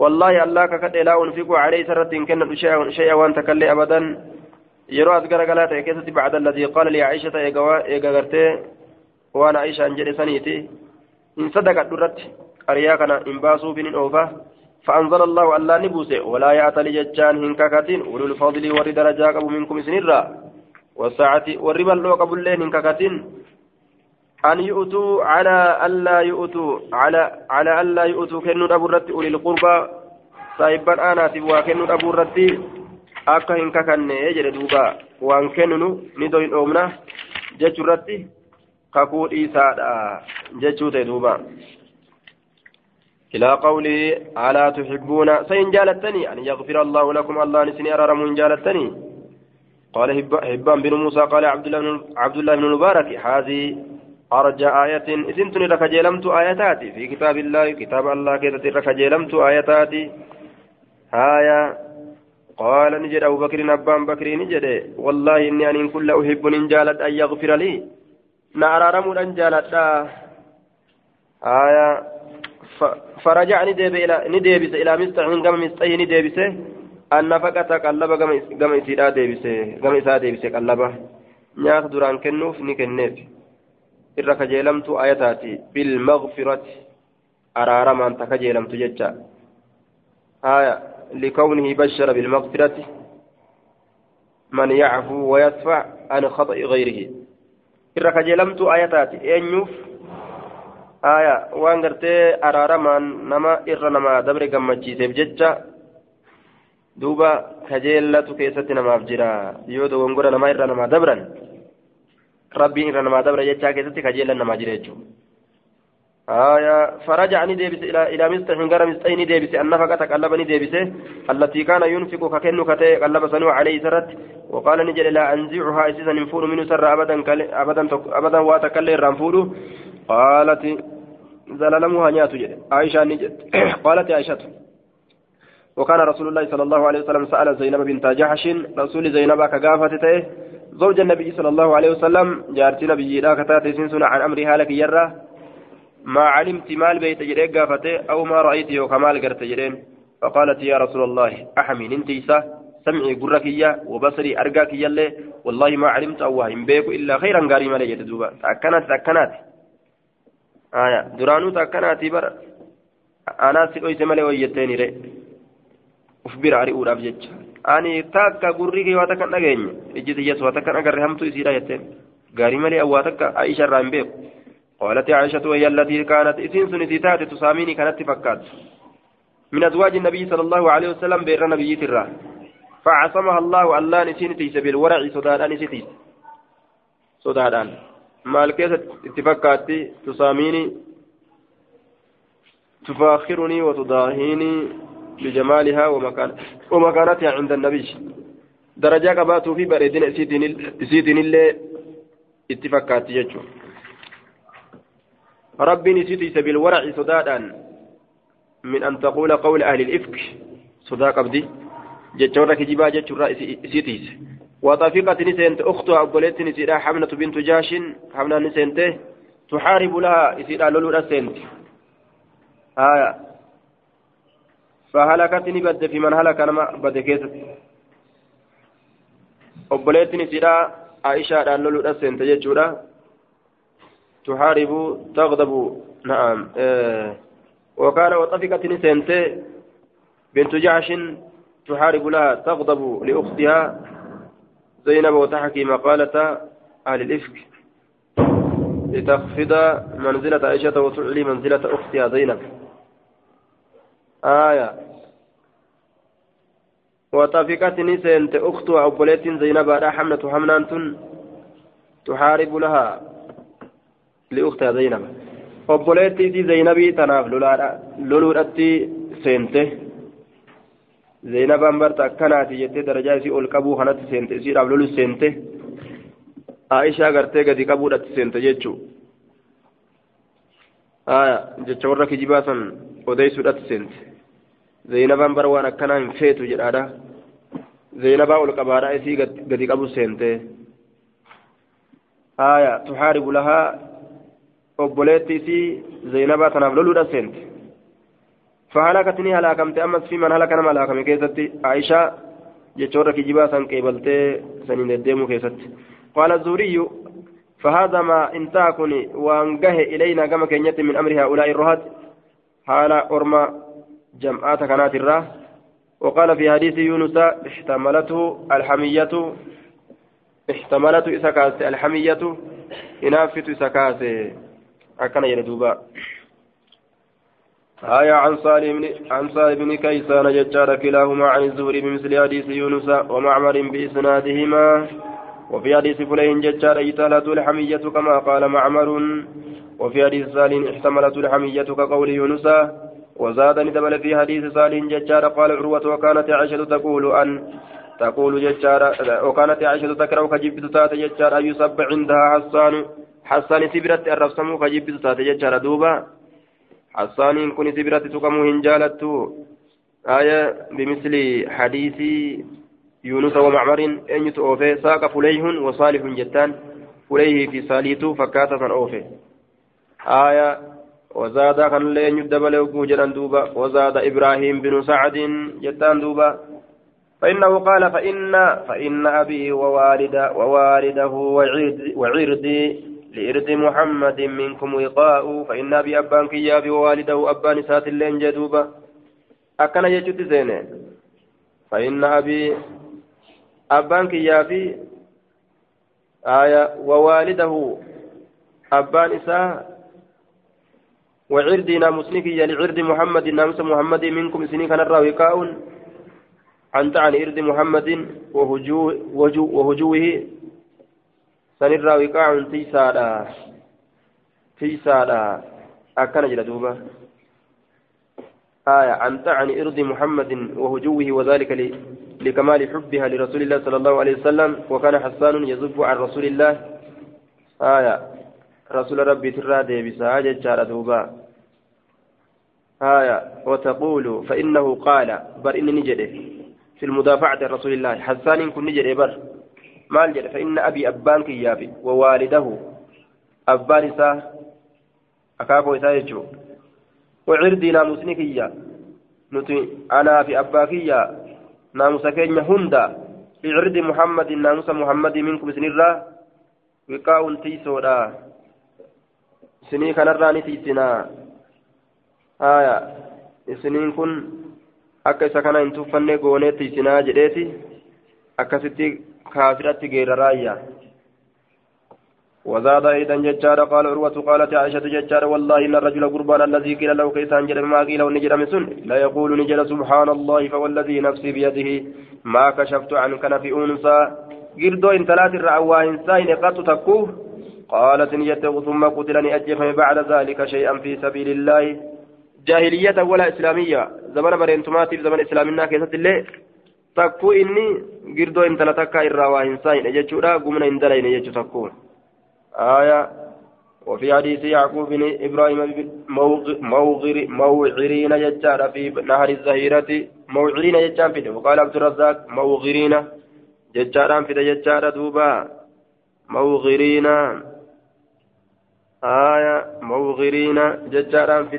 والله الله ككد لا أنفق عليه سرة إن كان شيئا وأن تكلي أبدا. as garagalaa ta'e keessatti bacda alladii qaala li aishata eega gartee waan aishaan jedhe saniiti hin sadaqadhu irratti qariyaa kana hin baasuuf hin oofa فأنزل الله الله نبوسه ولا يأتل ججان هنككتين أولو الفضل ور درجة قبو منكم سنرا والساعة والربا اللو قبو اللين هنككتين أن يؤتوا على ألا يؤتوا على على ألا يؤتوا كنوا أبو الرد أولي القربى صاحبا أنا تبوا كنوا أبو الرد akka hin kakannee jedhe duuba waan kennunu ni doyin dhoomna jechuu irratti kakuu dhiisaadha jechuu ta'e duuba إلى قوله ألا تحبون؟ سين جالتني. أن يغفر الله لكم الله نسني أرارم جالتني. قال هبان بن موسى قال عبد الله بن عبد الله بن المبارك هذه أرجى آية. إذن لك جلمت آياتاتي. في كتاب الله كتاب الله كذا لك جلمت آياتاتي. آية قال نجد أبو بكر أبان بكر نجد. والله إني أن كل أحب إن جالت أن يغفر لي. نأرارم أن جالت آية فرجع نديبس إلى مستعين قام مستعين نديبس النفقة قلبة قام إسيرا ديبس قام إسا ديبس قلبة نياك دران كنوف نكنيف إرى كجيلمت آياتاتي. بالمغفرة. أرارما أنت كجيلمت ججا آية. لكونه بشر بالمغفرة. من يعفو ويدفع عن خطأ غيره. إرى كجيلمت آياتاتي. أنيوف aya waan gartee araaramaan nama irra namaa dabre gammachiiseef jecha duuba kajeellatu keessatti namaaf jira yoo dogongora namaa irra namaa dabran rabbiin irra namaa dabra jechaa keessatti kajeellan namaa jira jechuudha. آية فرجع نديبس إلى إلى مستح غير مستح نديبس النفقة قلب نديبس التي كان ينفق ككن كتي قلب سنو عليه سرت وقال نجل لا أنزعها أسيسا نفور منه سر أبدا أبدا أبدا واتكلم رنفوله قالت زلالمها نيات جد عائشة نجد. قالت عائشة وكان رسول الله صلى الله عليه وسلم سأل زينب بنت جحش رسول زينب كقافة زوج النبي صلى الله عليه وسلم جارت نبي لا كتاتي سنسنا عن أمرها لك يرى ما علمت مال بيت جريك قافته أو ما رأيت وكمال قرت جرين فقالت يا رسول الله أحمي ننتيسة سمعي قركية وبصري أرقاكية والله ما علمت أوهم بيك إلا خيرا قاري مالي يتدوبا تأكنت تأكنت. Aya duraanuu akkanaati bara anaa si dhoyse malee wayyettee nire uf bira ari'uudhaaf jecha ani takka gurri kee waa takka hin dhageenye ijji xiyyees waa takka hin agarre hamtuu isiidha jetteen gaarii malee waa takka aisha irraa hin beeku قالت عائشة وهي التي كانت إسين سنتي تساميني كانت فكات من أزواج النبي صلى الله عليه وسلم بير نبي ترى فعصمها الله الله نسين تيس بالورع صدادان ستيس صدادان itti fakkaatti tusaamiini? تفاخرني وتضاهيني بجمالها ومكان ومكانتها عند النبي درجة قباتو في بردين سيدين اللي اتفاقات يجو ربي نسيتي بالورع صدادا من أن تقول قول أهل الإفك صداق أبدي جتشورا كجبا جتشورا سيتيس وطفقت نسنت أختها أبوليت نسيرا حمنة بنت جاش حمنة نسنته تحارب لها إسيرا لولو نسنت آية فهلكت نبد في من هلك أنا بد كيست. أبوليت نسيرا عائشة لولو نسنت جتشورا تحارب تغضب نعم. آه. وكان وطفقت نسنته بنت جعش تحارب لها تغضب لأختها. زينب وتحكي مقالة أهل الإفك. لتخفض منزلة عائشة وتعلي منزلة أختها زينب. آية. وطفقت نسنت أختها أبوليت زينب على حملة حمنان تحارب لها لأختها زينب. أبوليت زينبي تناف لولورتي سنته zeenabaan barta akkanaati jettee darajaa isii ol qabuu kanatti seente isiidhaaf lolu seente aishaa gartee gadi qabuudhatti seente jechuu aya jecha warra kijibaa san odeysuudhatti seente zeenabaan bara waan akkanaa hin feetu jedhaadha zeenabaa ol qabaadha isii gadi qabu seente aya tuxaaribu lahaa obboleetti isii zeenabaa tanaaf loluudha seente فهلكتني هلاكمت. أمس في من هلك نما هلاكم كيستي. عائشة جتشورة كجبا سن قبلتي سنين الديمو كيست قال الزوري فهذا ما انتاكني وانقه إلينا كما كنيت من أمر هؤلاء الرهات حال أرمى جمعات كانت الراه وقال في حديث يونس احتملته الحمية. احتملته إسكاس الحمية. إنافت إسكاس أكن يردوبا آية عن صالح بن عن صالح بن كيسان ججار كلاهما عن الزهري بمثل حديث يونس ومعمر بإسنادهما. وفي حديث فلين ججار إتالة الحمية كما قال معمر. وفي حديث صالح احتملت الحمية كقول يونس. وزاد ندبل في حديث صالح ججار قال عروة وكانت عائشة تقول أن تقول ججار وكانت عائشة تكره كجبت تات ججار أن يصب عندها حسان. حسان سبرت الرفسم كجبت تات ججار دوبا. حسان كن سبرة تقمو هنجالت آية بمثل حديث يونس ومعمر أن يتوفي ساق فليه وصالح جتان. فليه في صاليت فكاتة أوفي. آية وزاد كان لين يدبل وجرا دوبا. وزاد إبراهيم بن سعد جتان دوبا. فإنه قال فإن فإن أبي ووالد ووالده وعردي لإرد محمد منكم وقاء فإن أبي أبان كياب ووالده أبان سات اللين جدوبا أكن يجد زينة. فإن أبي أبان كياب آية ووالده أبان إساء وعردي ناموسني كي لعرد محمد ناموس محمد منكم سنين كان أنت عن إرد محمد وهجوه وهجوه sanirraa wiqaacun tiisaadha. Tiisaadha. Akkana jedha duuba. آية عن طعن إرض محمد وهجوه وذلك لكمال حبها لرسول الله صلى الله عليه وسلم وكان حسان يذب عن رسول الله آية رسول ربي ترى بساجة جار دوبا آية وتقول فإنه قال بر إني نجده في المدافعة عن رسول الله حسان كن نجده بر maal jedhe fa'inna abii abbaan kiyyaafi wawaalidahu abbaan isaa akaakoo isaa jechuun wacirdii naamusni kiyya nuti anaa fi abbaa kiyya naamusa keenya hunda icirdi muhammadin naamusa muhammadii minkum isinirraa wiqaa'uun tiisoodha isinii kanarraa ni tiisinaa haya isiniin kun akka isa kana hin tuffanne goonee tiisinaa jedheeti akkasitti كافرة غير راية وزاد أيضا ججار قال عروة قالت عائشة ججار والله إن الرجل قربان الذي قيل له كيسان جل ما قيل ونجر مسن لا يقول نجل سبحان الله فوالذي نفسي بيده ما كشفت عنك في أنثى قردو إن ثلاث الرعوى إنسان قد تكوه قالت نجت ثم قتلني أجفني بعد ذلك شيئا في سبيل الله جاهلية ولا إسلامية زمن برينتماتي زمن إسلامنا كيست الله takkuu inni girdoo intala takkaa irraa waa hin saayine jechuudha. Gumna hin dalayne jechuu takkuu aya وفي حديث يعقوب بن إبراهيم موعرين ججار في نهر الزهيرة موعرين ججار في وقال عبد الرزاق موغرين ججار في ججار دوبا موغرين آية موغرين ججار في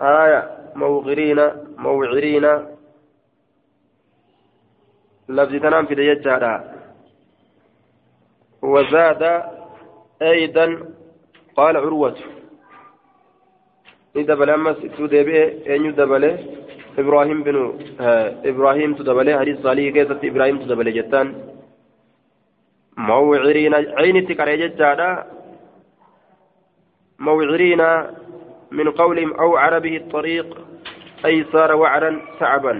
آية موغرين موعرين لفظ تنام في ججار وزاد أيضا قال عروة ندبل أمس تدبي أن يدبل إبراهيم بن إبراهيم تدبل حديث صالح كيسة إبراهيم تدبل جتان موعرين عين تكري جتانا موعرين من قولهم أو عربه الطريق أي صار وعرا صعبا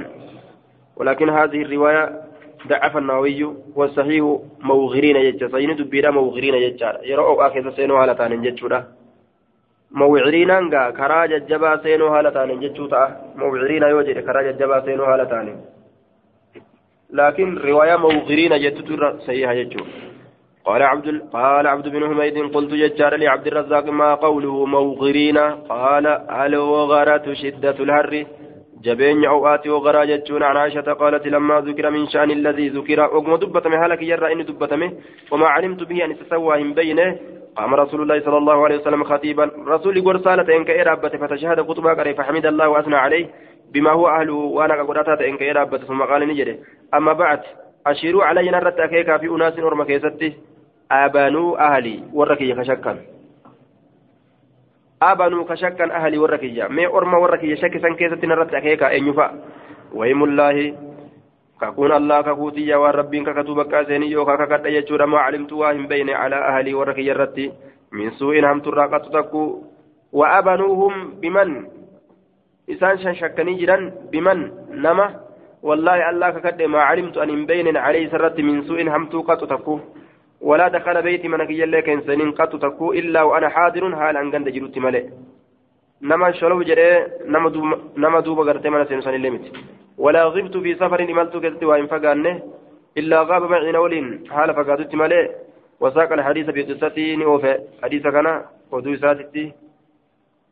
ولكن هذه الرواية ضعف النووي والصحيح موغرين يجا سين دبيرا موغرين يجا يرى اخذ سينو حالة تانين جتشودا موعرين انغا كرا ججبا سينو حالة تانين جتشوتا موعرين يوجد كرا ججبا سينو حالة تانين لكن رواية موغرين جتتر سيئة جتشو قال عبد قال عبد بن حميد قلت ججار لعبد الرزاق ما قوله موغرين؟ قال الوغرة شدة الهر؟ جبين أوقات وغرا جتون عن عائشة قالت لما ذكر من شأن الذي ذكر أقم دبتم هلك يرى إني دبتمه وما علمت به أن تسوى بينه قام رسول الله صلى الله عليه وسلم خطيبا رسول يقول صالة إنك إرابة فتشهد خطبة قريب فحمد الله وأثنى عليه بما هو أهله وأنا قرأتها إنك إرابة ثم قال نجري أما بعد أشيروا علي نرد أكيكا في أناس ورمى كيستي آبانوا أهلي وركي خشكا warra kiyya shakkisan keessatti narratti akeeka eenyufa wahimullaahi kakuun allah kakuutiyya waan rabbiin kakatuu bakka seenii yookaa kakadha jechuudha maa calimtu waa hin beyne calaa ahalii warra kiyya irratti min suu'in hamturraa qattu takku wa abanuuhum biman isaan shan shakkanii jiran biman nama wallaahi allah kakadhe maa calimtu an hin beynen calee isarratti min suu'in hamtuu qattu takku ولا دخل بيتي من كي يلي كان سنين قط تكو إلا وأنا حاضر حال أن قند جلوت ملئ. نما شلو جري نما دوب نما دوب غرتي من سنين سنين لمت. ولا غبت في سفر إملت كذت وإن فقانه إلا غاب معي نول حال فقادت ملئ. وساق الحديث بقصته نوفى حديث كان ودو ساتتي.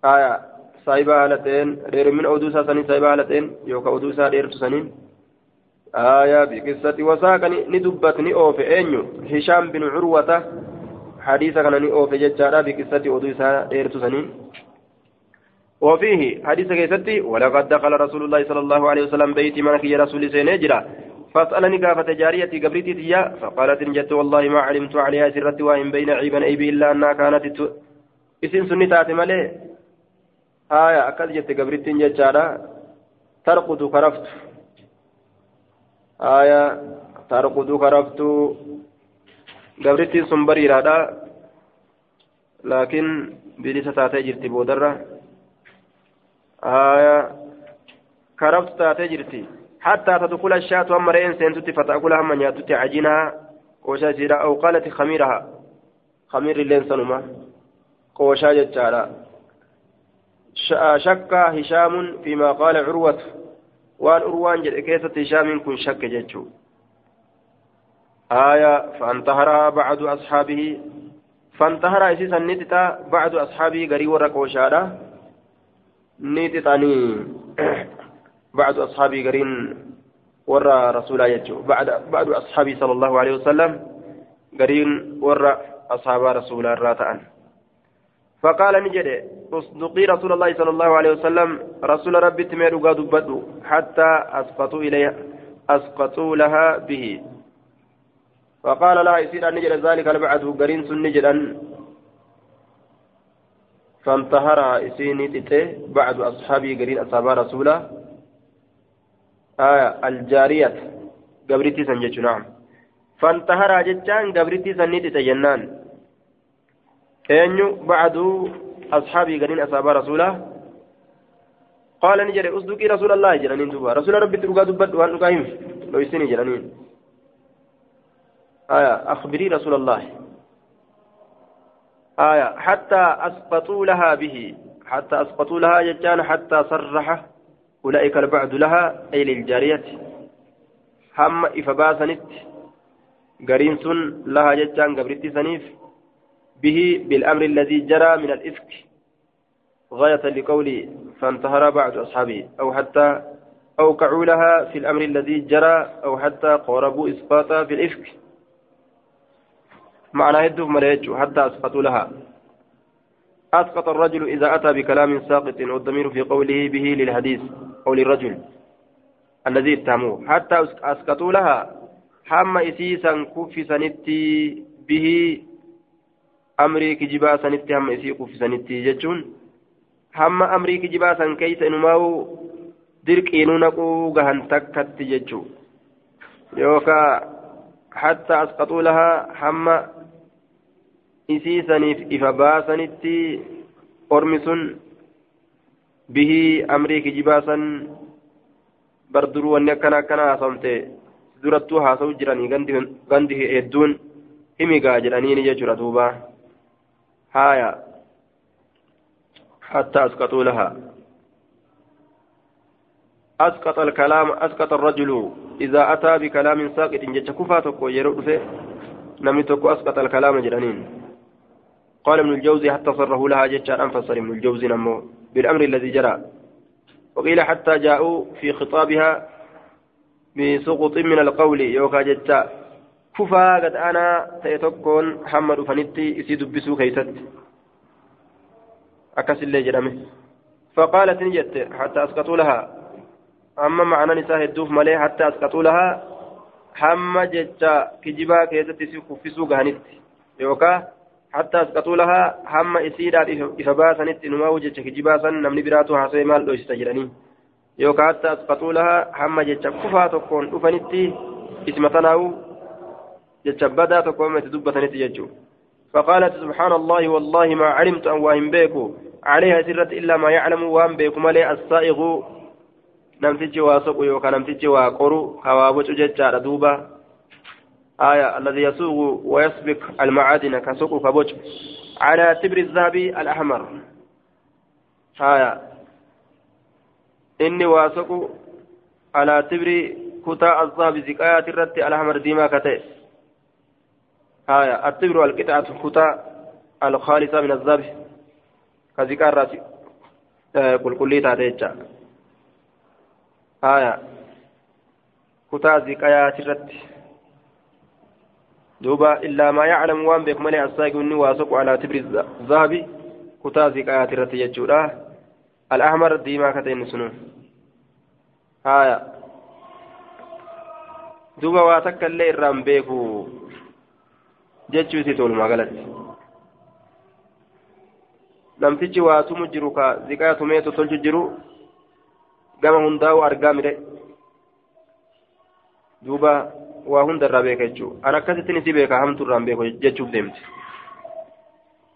آية سايبة هالتين رير من أودو ساسنين سايبة هالتين يوكا أودو سا رير تسنين آية بقصة وساقني ندبتني أوف أنيو هشام بن عروة حديث كان أوف ججارة بقصة أدوسا إيرتو سنين وفيه حديث كيستي ولقد دخل رسول الله صلى الله عليه وسلم بيتي منك يا رسول سينجرا فاسألني قافة جاريتي قبرتي تيا فقالت جدت والله ما علمت عليها سرت وإن بين عيبا أيبي إلا أنها كانت اسم سنتات مالي آية أكد جدت قبرتي ترقد كرفت آية ترقد كرفت قبرتي سنبري رادا. لكن بلسة تاتي جرتي بودرة. آية كرفت تاتي جرتي. حتى تدخل الشاة أما رئين سنتي فتأكلها من ياتي عجينها. قوشا سيرا أو قالت خميرها. خمير اللين سنما قوشا جتشارا. شك هشام فيما قال عروة. Waan urwaan jedhe keessatti hishaamiin kun shakke jechuu. آية فانتهرها بعض أصحابه فانتهر أسيسا نتتا بعض أصحابه قري ورق نتتاني بعض أصحابه قرين ورى رسول يجو بعد بعد أصحابه صلى الله عليه وسلم قرين ورى أصحاب رسول الراتان فقال نجد اصدقي رسول الله صلى الله عليه وسلم رسول ربي تمير دبدو حتى أسقطوا إليها أسقطوا لها به. فقال لها يصير أن نجد ذلك البعد قرين سن نجدا. فانتهر إسيني تتي بعد أصحابي قرين أصحاب رسوله. آية الجارية قبرتي سنجد نعم. فانتهر جتان قبرتي سنيتي جنان bacdu asxaabii gariin asaabaa rasuulaa qaala ni jedhe usduqii rasuula allaahi jedhaniin duuba rasuula rabbitti dhugaa dubbadhu waan dhugaa himi dhoysini jedhaniin آية أخبري رسول الله آية حتى أسقطوا لها به حتى أسقطوا لها ججان حتى صرح أولئك البعد لها أي للجارية هم إفباسنت قرين سن لها ججان قبرتي سنيف به بالأمر الذي جرى من الإفك غاية لقوله فانتهر بعض أصحابه أو حتى أوقعوا لها في الأمر الذي جرى أو حتى قربوا إسقاطها في الإفك معنى هدف مليج حتى أسقطوا لها. أسقط الرجل إذا أتى بكلام ساقط والضمير في قوله به للحديث أو للرجل الذي اتهموه. حتى أسقطوا لها حما إسيسا كفسنتي به أمري كجبا سنتي هم إسي كفسنتي جتشون hamma amrii kijibaa san keeysa inumaa'u dirqiinuu naquu gahan takkatti jechuu yookaa hatta asqaxuu lahaa hamma isii saniif ifa baasanitti ormi sun bihii amrii kijibaa san barduruu wanni akkana akkana haasawamte durattuu haasa'u jiranii gandi hedduun himigaa jedhaniini jechuudha duuba haaya حتى أسقطوا لها. أسقط الكلام أسقط الرجل. إذا أتى بكلام ساقط جت كفاتك ويرد فيه. نمي أسقط الكلام جرانين. قال ابن الجوزي حتى صره لها جتان أنفصل ابن الجوزي نمو. بالأمر الذي جرى. وقيل حتى جاءوا في خطابها بسقط من القول يوكا جتا كفا قد أنا تيتكون حمد فنتي إسيد بسو كيست أكس اللي جرمه فقالت نجت حتى أسقطوا لها أما معنى نساء الدوف ملي حتى أسقطوا لها حما جتا كجبا كيست كفسوا غانت يوكا حتى أسقطوا لها حما إسيدا إفباسنت إنما وجدت كجباسا نمني براتو حسي مال لو استجرني يوكا حتى أسقطوا لها حما جتا كفا تكون أفنتي اسمتناو جتا بدا تكون متدبتنت يجو فقالت سبحان الله والله ما علمت أن واهم بيكو عليها سرة إلا ما يعلم وان بيكم عليه السائغ نمتج واسق يوكا نمتج وقرو خوابج ججار دوبا آية الذي يسوق ويسبك المعادن كسوق كبوج على تبر الذهب الأحمر آية إني واسق على تبر كتا الذهب زكايات الرت الأحمر ديما كتئ آية التبر والقطعة كتا الخالصة من الذهب كذكر راسي قل كلي تاتيتشا آية كتا زكايا ترت دوبا إلا ما يعلم وان بك ملي الساق واسق على تبر الذهب. كتا زكايا ترت يجورا الأحمر ديما كتين سنون آية دوبا واتك اللي الرام بيكو جتشوتي تول مغلت namtichi waa tumu jiru ka ziqaa tumeetu tolchu jiru gama hundaa'u argaa mire duuba waa hundarraa beeka jechuu an akkasittin isi beeka hamturraan beeku jechuuf deemti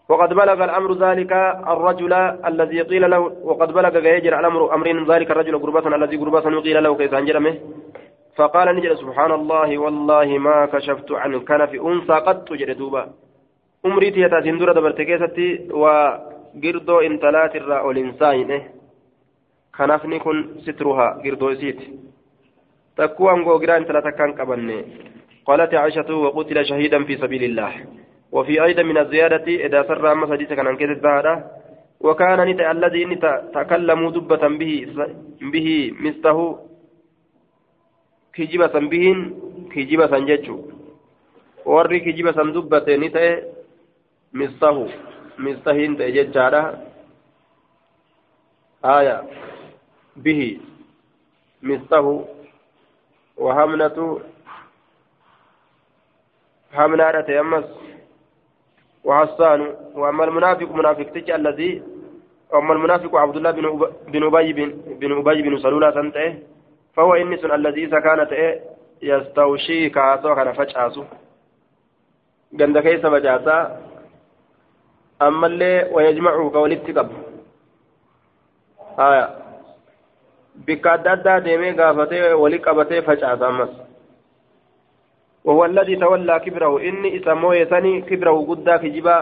وقد بلغ الأمر ذلك الرجل الذي قيل له وقد بلغ يجري الأمر أمر ذلك الرجل قربة الذي قربة قيل له كيف أنجرمه فقال نجل سبحان الله والله ما كشفت عن كنف أنثى قد جردوبا أمري تيتا سندورة دبرتكيستي و girdoo intalaatirraa ol hin saayine kanafni kun sitruhaa girdoo isiiti takkuu angoo giraa intala takkaan qabanne قالت عائشة وقتل شهيدا في سبيل الله. وفي أيضا من الزيادة إذا سر أما سديس كان أنكتت وكان نتا الذي تكلموا دبة به به مسته كجبة بهن كجبة ججو وري كجبة دبة نتا مسته mistahiin ta'e jechaadha. Aya bihi mistahu wahamnatu hamnaadha ta'e ammas وحسان وأما المنافق منافق تجي الذي أما المنافق عبد الله بن أبي بن أبي بن سلولة تنتهي فهو إنس الذي إذا كانت يستوشي كاسو كان فجأسو جند كيس ammallee wayajmacuu ka walitti qabu haya bikka adda addaa deemee gaafatee wali qabatee facaasa ammas وهو الذي تولى كبره. إني إسموه يسني كبره. قدا كجبا.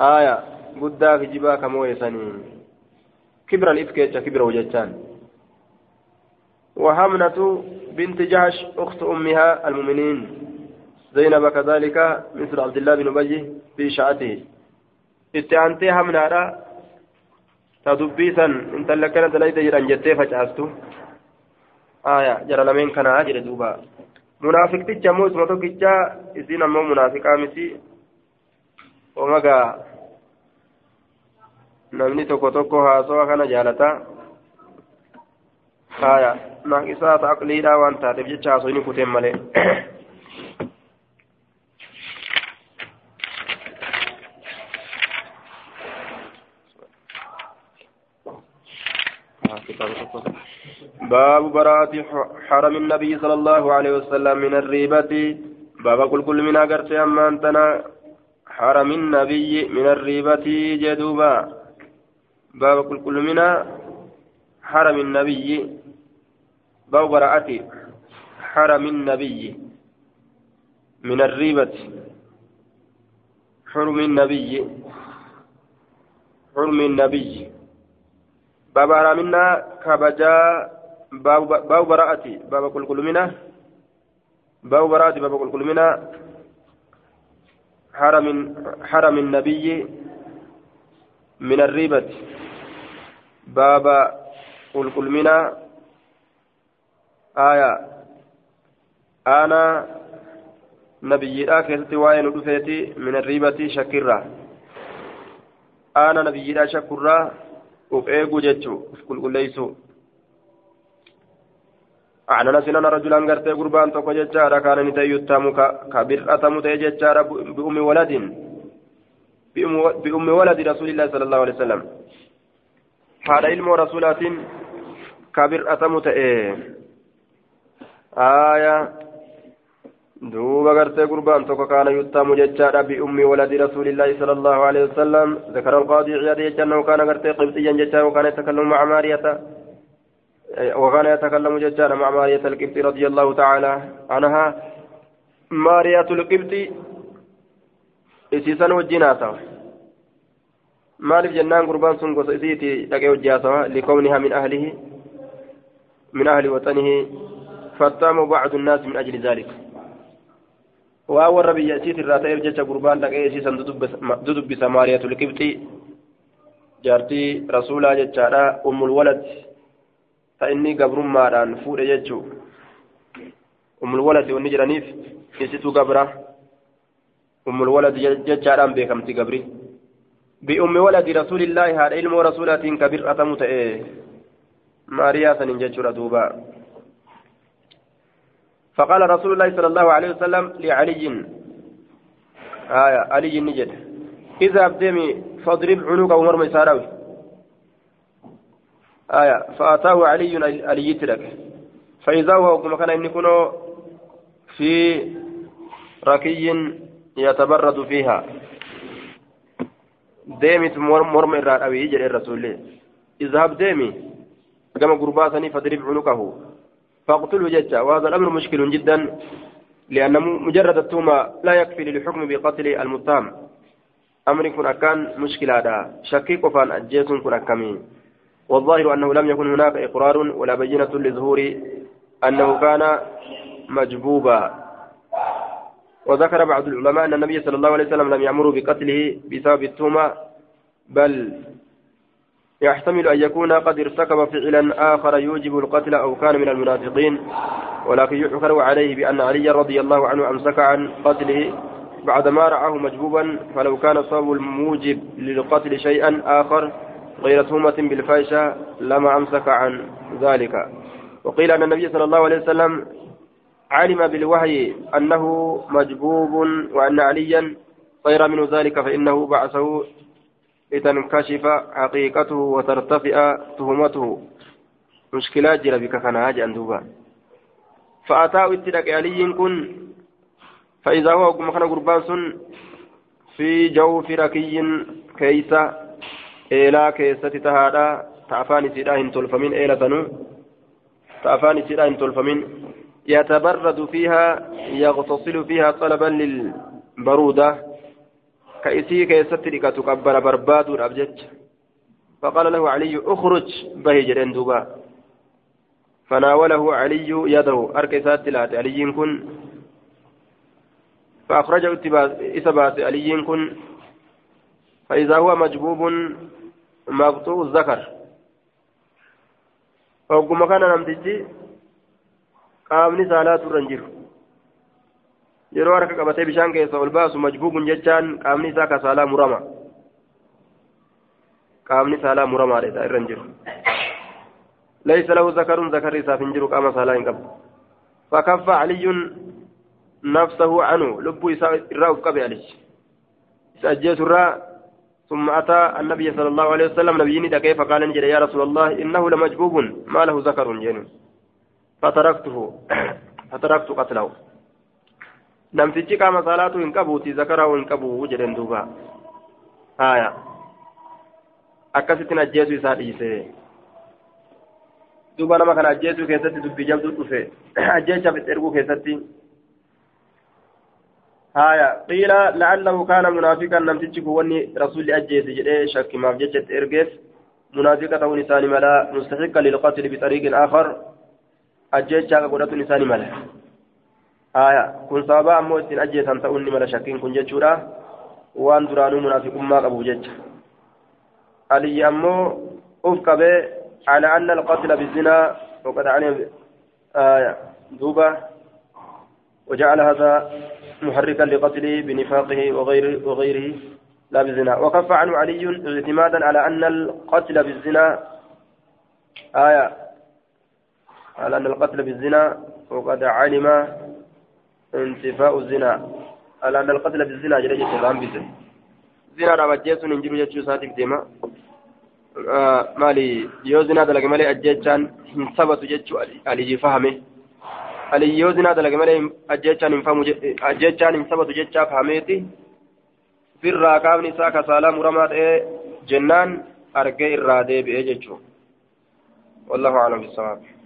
آية. قدا كجبا كمو يسني. كبر الإفكيتش كبره جتان وهمنة بنت جهش أخت أمها المؤمنين. زينب كذلك مثل عبد الله بن أبي في شعته. استعنتي همنا تدبيسا. إنت لكنا دليت جران جتي فجأستو. آية جرى لمن كان أجر دوبا. منافق تجمو اسمه تكجا إذن أمو منافقا مسي ومغا namni tokko tokko haasawa kana jaalata haya naaqisaata aqliidhaa waan taateef jecha haasoyni kuteen malee باب براءة حرم النبي صلى الله عليه وسلم من الريبة باب كل كل من أجرت أما أنتنا حرم النبي من الريبة جدوبا باب من حرم النبي. باب براءة حرم النبي. من الريبة. حرم النبي. حرم النبي. باب حرمنا كبجا. باب براءة باب كل كل منا باب براءة باب كل كل منا حرم حرم النبي. من الريبة. باب كل كل منا آية. أنا. نبينا كيستي وين ودفيتي من الريبة شكرا. أنا uf eeguu jechuu uf qulqulleeysuu عن انس ان رجلا غرتي قربان توكو ججارا كان كبرأة متى ججارا بأم ولد بأم ولد رسول الله صلى الله عليه وسلم. هذا علم رسولات كبرأة متى آية. دوبا غرتي قربان توكو كان يتام ججارا بأم ولد رسول الله صلى الله عليه وسلم. ذكر القاضي عياد يجنه كان غرتي قبطيا ججارا وكان يتكلم مع مارية. وكان يتكلم ججارا مع مارية القبط رضي الله تعالى عنها. مارية القبط إسيسان وجناتا maaliif jennaan gurbaan sun gosa isiiti dhaqee hojjaasawa likowniha min ahlihi min ahli waxanihi fattaamu bacdu nnaasi min ajli daalika waa warra biyya isiit irraa ta'eef jecha gurbaan dhaqee isiisan dudubbisa maariyatul qibxii jaartii rasuulaa jechaadha ummul ta inni gabrummaadhaan fuudhe jechuu ummul wanni jedhaniif isitu gabra ummul walad jechaadhaan beekamti gabri bi'ummi waladi rasuulillaahi haadha ilmoo rasuulaatiin kabir'atamu ta'e maariyaa sanin jechuudha duuba فقال رسول الله صلى الله عليه وسلم لعلي آية علي نجد إذا أبدمي فاضرب عنقه مرمى ساراوي آية فأتاه علي علي ترك فإذا هو كما كان يكون في ركي يتبرد فيها. ديمت مرمى الرأوي يجري الرسول. اذهب ديمي. كما قرباتني فاضرب عنقه. فاقتله ججا وهذا الأمر مشكل جدا لأن مجرد التهمة لا يكفي للحكم بقتل المتهم. أمر كن أكان مشكلة هذا. شكيك فان أجيس كن أكمين والظاهر أنه لم يكن هناك إقرار ولا بينة لظهور أنه كان مجبوبا. وذكر بعض العلماء أن النبي صلى الله عليه وسلم لم يأمر بقتله بسبب التهمة بل يحتمل أن يكون قد ارتكب فعلا آخر يوجب القتل أو كان من المنافقين. ولكن يحكر عليه بأن علي رضي الله عنه أمسك عن قتله بعدما رآه مجبوبا فلو كان صوب الموجب للقتل شيئا آخر غير تهمة بالفاحشة لما أمسك عن ذلك. وقيل أن النبي صلى الله عليه وسلم علم بالوحي أنه مجبوب وأن عليا غير من ذلك فإنه بعثه لتنكشف حقيقته وترتفع تهمته. مشكلة جرى بك كان هاجي أندوبا فأتاه اتدك علي كن فإذا هو كما كان قربان في جوف ركي كيسة إلى كيسة تهادا تعفاني سيدا هنتولفمين إلى تنو تعفاني سيدا هنتولفمين يتبرد فيها يغتصل فيها طلبا للبرودة. كإسي كيست تكبر برباد الأبجج فقال له علي اخرج. به جرين فناوله علي يده. أركسات تلات علي كن. فأخرجه إسبات علي كن. فإذا هو مجبوب مقطوع الذكر. وقم كان نمتجي. Qaamni saalaa turran jiru yeroo harka qabatee bishaan keessa ol baasu majbuubun jechaan qaamni isaa ka saalaa murama qaamni saalaa muramaadha isaa irra hin jiru ليس له ذكر ذكر إساف جرو قام صلاة قبل فكف علي نفسه عنه لب إساف قبل علي سأجيت الراء ثم أتى النبي صلى الله عليه وسلم نبيني دقي فقال يا رسول الله إنه لمجبوب ما له ذكر جن فتركته فتركت قتله namtichi qaama salaatu hin qabuuti zakarahu hin qabu jedhen duuba haya akkasittiin ajjeesu isaa dhiise duuba nama kana ajjeesuu keessatti dubbii jabduu dhufe ajjeechaaf itti erguu keessatti haya qiila la'allahu kaana munaafiqan namtichi kun wanni rasuulli ajjeese jedhee shakkimaaf jecha itti ergeef munaafiqa ta'uun isaani mala mustaxiqa lilqatli bixariiqin aakhar ajjeechaa ka godhatuun isaani mala haya kun sababa ammoo ittiin ajjeesan ta'uun ni mala shakkiin kun jechuudha waan duraanuu munaafiqummaa qabu jecha aliyyi ammoo uf qabee على أن القتل بالزنا وقد علم آية دوبة وجعل هذا محركا لقتله بنفاقه وغيره وغيره لا بالزنا وكف عنه علي اعتمادا على أن القتل بالزنا آية على أن القتل بالزنا وقد علم انتفاء الزنا على أن القتل بالزنا جل جلاله زنا رابجيس ننجر جتشو ساتك ديما yoo zinaa dalage malee ajjechaan hin sabatu jechuu aliyyi fahame aliyyi yoo zinaa dalage malee ajjechaan hin fahamu ajjechaan hin sabatu jechaa fahameeti firraa qaamni isaa kasaalaa muramaa ta'ee jennaan argee irraa deebi'ee jechuu wallahu aclam bisawaab